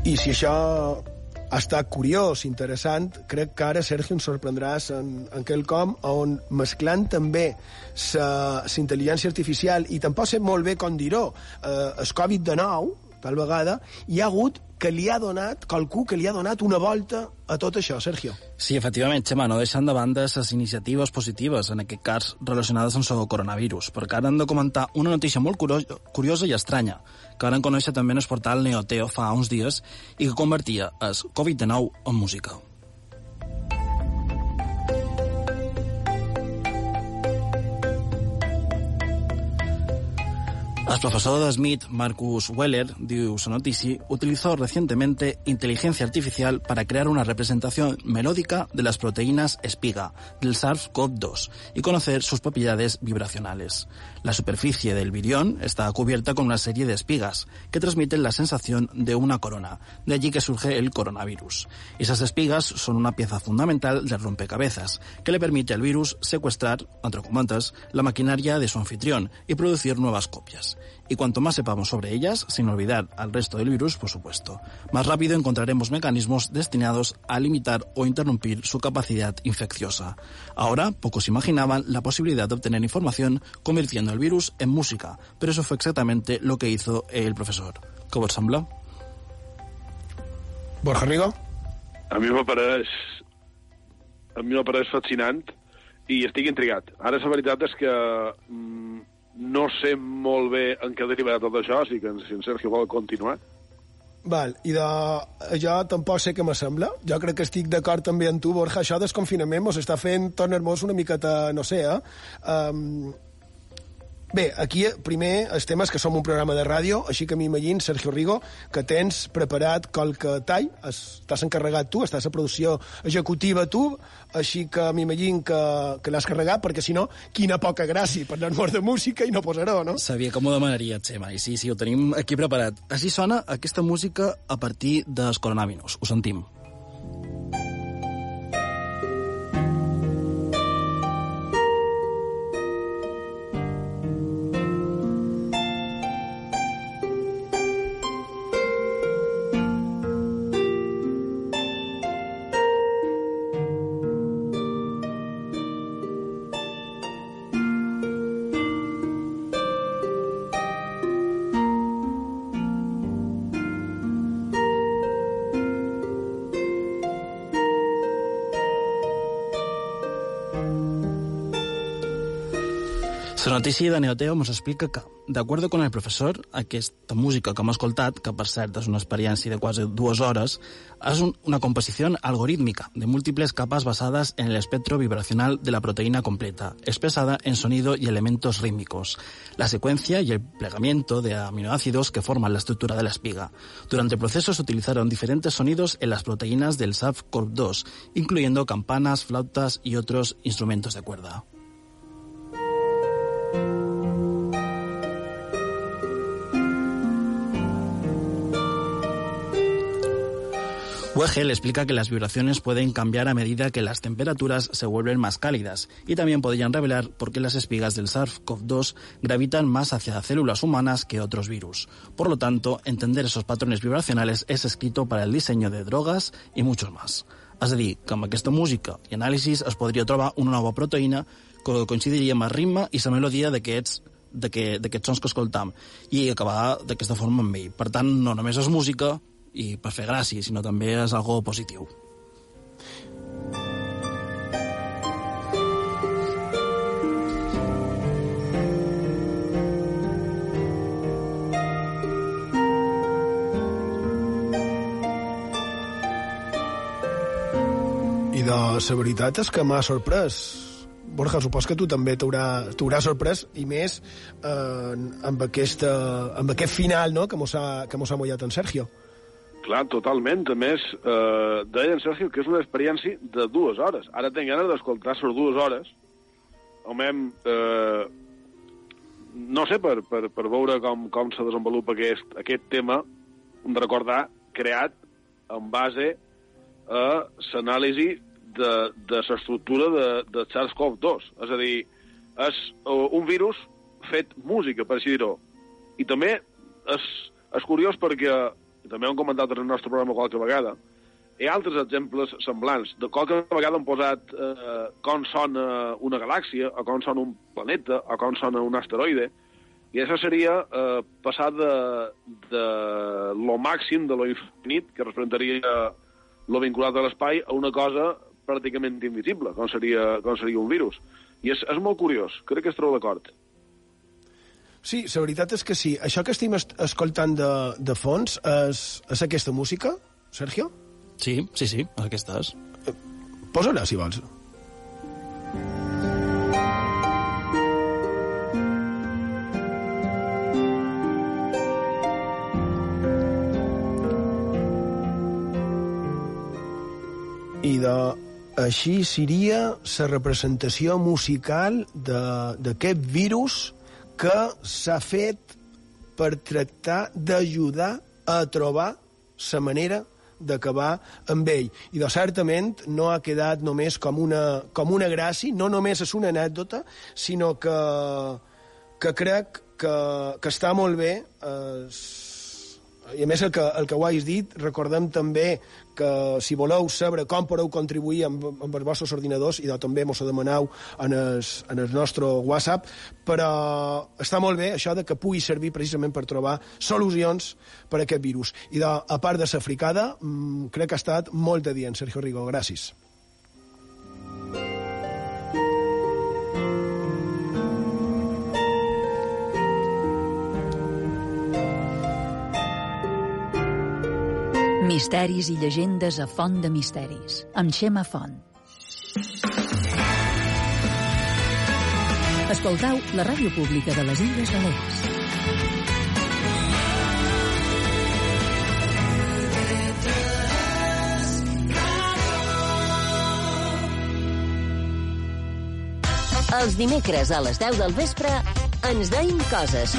I si això ha estat curiós, interessant, crec que ara, Sergio, ens sorprendràs en, en quelcom on mesclant també la intel·ligència artificial, i tampoc sé molt bé com dir-ho, eh, el Covid-19, tal vegada, hi ha hagut que li ha donat, qualcú que li ha donat una volta a tot això, Sergio. Sí, efectivament, Xema, no deixant de banda les iniciatives positives, en aquest cas relacionades amb el coronavirus, perquè ara hem de comentar una notícia molt curiosa i estranya, que ara en conèixer també en el portal Neoteo fa uns dies i que convertia el Covid-19 en música. El profesor de Smith, Marcus Weller, diu su noticia, utilizó recientemente inteligencia artificial para crear una representación melódica de las proteínas espiga del SARS-CoV-2 y conocer sus propiedades vibracionales. La superficie del virión está cubierta con una serie de espigas que transmiten la sensación de una corona, de allí que surge el coronavirus. Esas espigas son una pieza fundamental del rompecabezas que le permite al virus secuestrar, entre comandas, la maquinaria de su anfitrión y producir nuevas copias. Y cuanto más sepamos sobre ellas, sin olvidar al resto del virus, por supuesto, más rápido encontraremos mecanismos destinados a limitar o interrumpir su capacidad infecciosa. Ahora, pocos imaginaban la posibilidad de obtener información convirtiendo el virus en música, pero eso fue exactamente lo que hizo el profesor. ¿Cómo sembla? Borja Rigo? A mi m'apareix a mi m'apareix fascinant i estic intrigat. Ara la veritat és que mm, no sé molt bé en què derivarà tot això, així que si en Sergio vol continuar. Val, i de... jo tampoc sé què me sembla. Jo crec que estic d'acord també amb tu, Borja. Això del confinament mos està fent tot nervós una miqueta, no sé, eh? Um, Bé, aquí primer el tema és que som un programa de ràdio, així que m'imagino, Sergio Rigo, que tens preparat qualque tall, estàs encarregat tu, estàs a producció executiva tu, així que m'imagino que, que l'has carregat, perquè si no, quina poca gràcia per anar de música i no posaró, no? Sabia com ho demanaria, Xema, i sí, sí, ho tenim aquí preparat. Així sona aquesta música a partir dels coronavirus. Ho sentim. Notícia de Neoteo ens explica que, d'acord con el professor, aquesta música que hem escoltat, que per cert és una experiència de quasi dues hores, és un, una composició algorítmica de múltiples capas basadas en el espectro vibracional de la proteína completa, expresada en sonido y elementos rítmicos, la secuencia y el plegamiento de aminoácidos que forman la estructura de la espiga. Durante el proceso se utilizaron diferentes sonidos en las proteínas del SARS-CoV-2, incluyendo campanas, flautas y otros instrumentos de cuerda. Wegel explica que las vibraciones pueden cambiar a medida que las temperaturas se vuelven más cálidas y también podrían revelar por qué las espigas del SARS-CoV-2 gravitan más hacia células humanas que otros virus. Por lo tanto, entender esos patrones vibracionales es escrito para el diseño de drogas y muchos más. És a dir, que amb aquesta música i anàlisis es podria trobar una nova proteïna que coincidiria amb el ritme i la melodia d'aquests d'aquests sons que escoltam i acabar d'aquesta forma amb ell. Per tant, no només és música, i per fer gràcia, sinó també és algo positiu. I de la veritat és que m'ha sorprès. Borja, supos que tu també t'haurà sorprès, i més eh, amb, aquesta, amb aquest final no? que mos ha, que mos ha mullat en Sergio. Clar, totalment. A més, eh, deia en Sergio que és una experiència de dues hores. Ara tinc ganes d'escoltar les dues hores. Home, eh, no sé, per, per, per veure com, com se desenvolupa aquest, aquest tema, de recordar, creat en base a l'anàlisi de, de l'estructura de, de SARS-CoV-2. És a dir, és un virus fet música, per així dir-ho. I també és, és curiós perquè i també ho hem comentat en el nostre programa qualque vegada, hi ha altres exemples semblants. De qualque vegada hem posat eh, com sona una galàxia, o com sona un planeta, o com sona un asteroide, i això seria eh, passar de, de lo màxim, de lo infinit, que representaria lo vinculat a l'espai, a una cosa pràcticament invisible, com seria, com seria un virus. I és, és molt curiós, crec que es troba d'acord. Sí, la veritat és que sí. Això que estem escoltant de, de fons és, és aquesta música, Sergio? Sí, sí, sí, aquesta és. Posa-la, si vols. I de, així seria la representació musical d'aquest virus que s'ha fet per tractar d'ajudar a trobar la manera d'acabar amb ell. I de certament no ha quedat només com una, com una gràcia, no només és una anècdota, sinó que, que crec que, que està molt bé eh, i a més el que, el que ho hagis dit, recordem també que si voleu saber com podeu contribuir amb, amb els vostres ordinadors, i també mos ho demaneu en el, en el nostre WhatsApp, però està molt bé això de que pugui servir precisament per trobar solucions per a aquest virus. I de, a part de la fricada, mmm, crec que ha estat molt adient, Sergio Rigo. Gràcies. Misteris i llegendes a Font de Misteris, amb Xema Font. Escoltau la ràdio pública de les Illes Balears. Els dimecres a les 10 del vespre ens deim coses.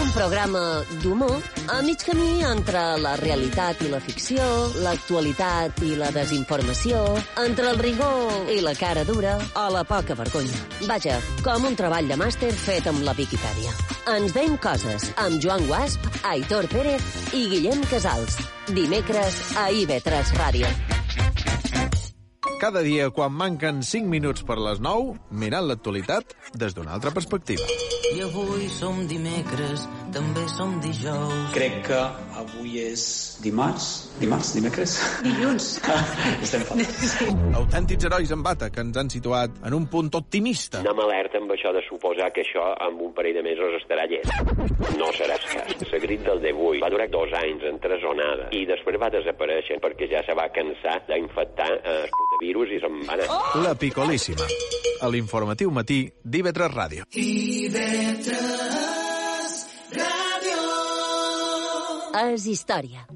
Un programa d'humor a mig camí entre la realitat i la ficció, l'actualitat i la desinformació, entre el rigor i la cara dura o la poca vergonya. Vaja, com un treball de màster fet amb la Viquipèdia. Ens deim coses amb Joan Guasp, Aitor Pérez i Guillem Casals. Dimecres a IB3 Ràdio. Cada dia, quan manquen 5 minuts per les 9, mirant l'actualitat des d'una altra perspectiva. I avui som dimecres, també som dijous. Crec que avui és dimarts, dimarts, dimecres? Dilluns. Estem fatal. Autèntics herois en bata que ens han situat en un punt optimista. No m'alerta amb això de suposar que això amb un parell de mesos estarà llest. No serà cas. La grit del d'avui va durar dos anys entresonada i després va desaparèixer perquè ja se va cansar d'infectar eh, el virus i se'n va anar. Oh! La Picolíssima, a l'informatiu matí d'IV3 Ràdio. IB3 Ràdio. És història.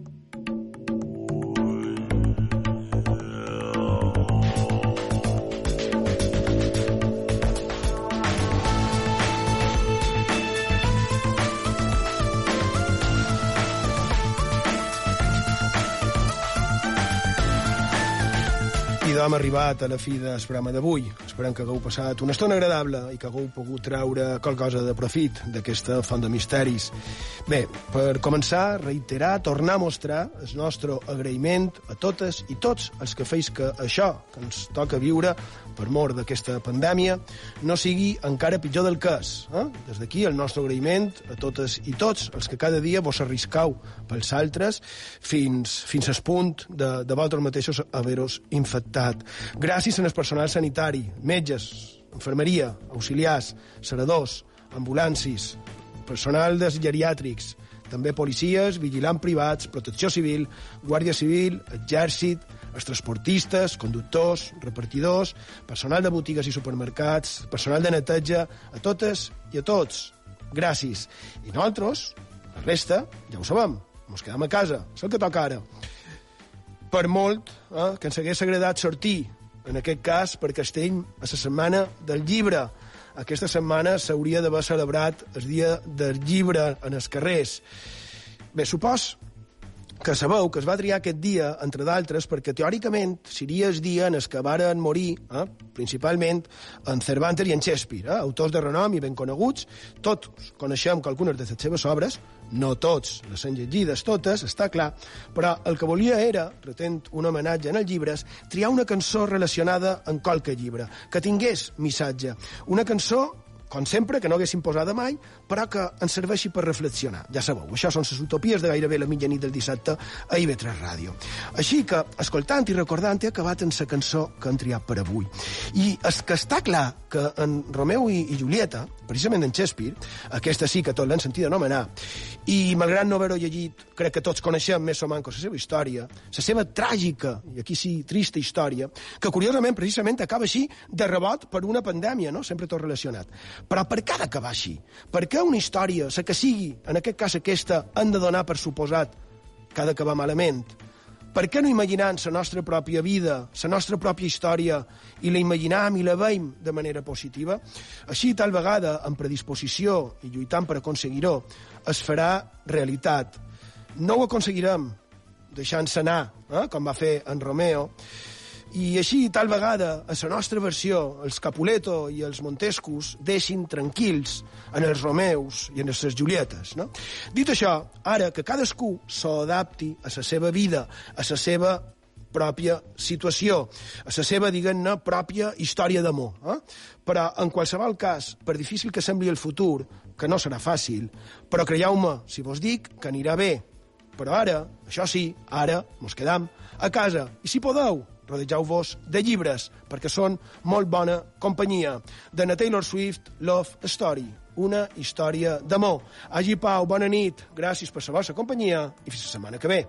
Idò hem arribat a la fi del programa d'avui. Esperem que hagueu passat una estona agradable i que hagueu pogut treure qualcosa de profit d'aquesta font de misteris. Bé, per començar, reiterar, tornar a mostrar el nostre agraïment a totes i tots els que feis que això que ens toca viure per mort d'aquesta pandèmia no sigui encara pitjor del que és. Eh? Des d'aquí el nostre agraïment a totes i tots els que cada dia vos arriscau pels altres fins, fins al punt de, de vosaltres mateixos haver-vos infectat. Gràcies al personal sanitari, metges, infermeria, auxiliars, seradors, ambulancis, personal dels geriàtrics, també policies, vigilants privats, protecció civil, guàrdia civil, exèrcit, els transportistes, conductors, repartidors, personal de botigues i supermercats, personal de neteja, a totes i a tots. Gràcies. I nosaltres, la resta, ja ho sabem, ens quedem a casa, és el que toca ara. Per molt eh, que ens hagués agradat sortir, en aquest cas, perquè estem a la setmana del llibre. Aquesta setmana s'hauria d'haver celebrat el dia del llibre en els carrers. Bé, supos que sabeu que es va triar aquest dia, entre d'altres, perquè teòricament seria el dia en el que varen morir, eh, principalment, en Cervantes i en Shakespeare, eh, autors de renom i ben coneguts. Tots coneixem qualcunes de les seves obres, no tots les han llegides totes, està clar, però el que volia era, retent un homenatge en els llibres, triar una cançó relacionada amb qualque llibre, que tingués missatge. Una cançó com sempre, que no haguéssim posada mai, però que ens serveixi per reflexionar. Ja sabeu, això són les utopies de gairebé la mitjanit del dissabte a IB3 Ràdio. Així que, escoltant i recordant, he acabat en la cançó que han triat per avui. I és que està clar que en Romeu i, i Julieta, precisament en Shakespeare, aquesta sí que tot l'han sentit anomenar, i malgrat no haver-ho llegit, crec que tots coneixem més o manco la seva història, la seva tràgica, i aquí sí, trista història, que curiosament precisament acaba així de rebot per una pandèmia, no? sempre tot relacionat. Però per què ha d'acabar així? Per una història, la que sigui, en aquest cas aquesta, han de donar per suposat que ha d'acabar malament? Per què no imaginant la nostra pròpia vida, la nostra pròpia història, i la imaginam i la veiem de manera positiva? Així, tal vegada, amb predisposició i lluitant per aconseguir-ho, es farà realitat. No ho aconseguirem deixant-se anar, eh, com va fer en Romeo, i així, tal vegada, a la nostra versió, els Capuleto i els Montescos deixin tranquils en els Romeus i en les Julietes. No? Dit això, ara que cadascú s'adapti a la seva vida, a la seva pròpia situació, a la seva, diguem-ne, pròpia història d'amor. Eh? Però, en qualsevol cas, per difícil que sembli el futur, que no serà fàcil, però creieu-me, si vos dic que anirà bé. Però ara, això sí, ara mos quedam a casa. I si podeu, rodejeu-vos de llibres, perquè són molt bona companyia. De na Taylor Swift, Love Story, una història d'amor. Hagi pau, bona nit, gràcies per la vostra companyia i fins la setmana que ve.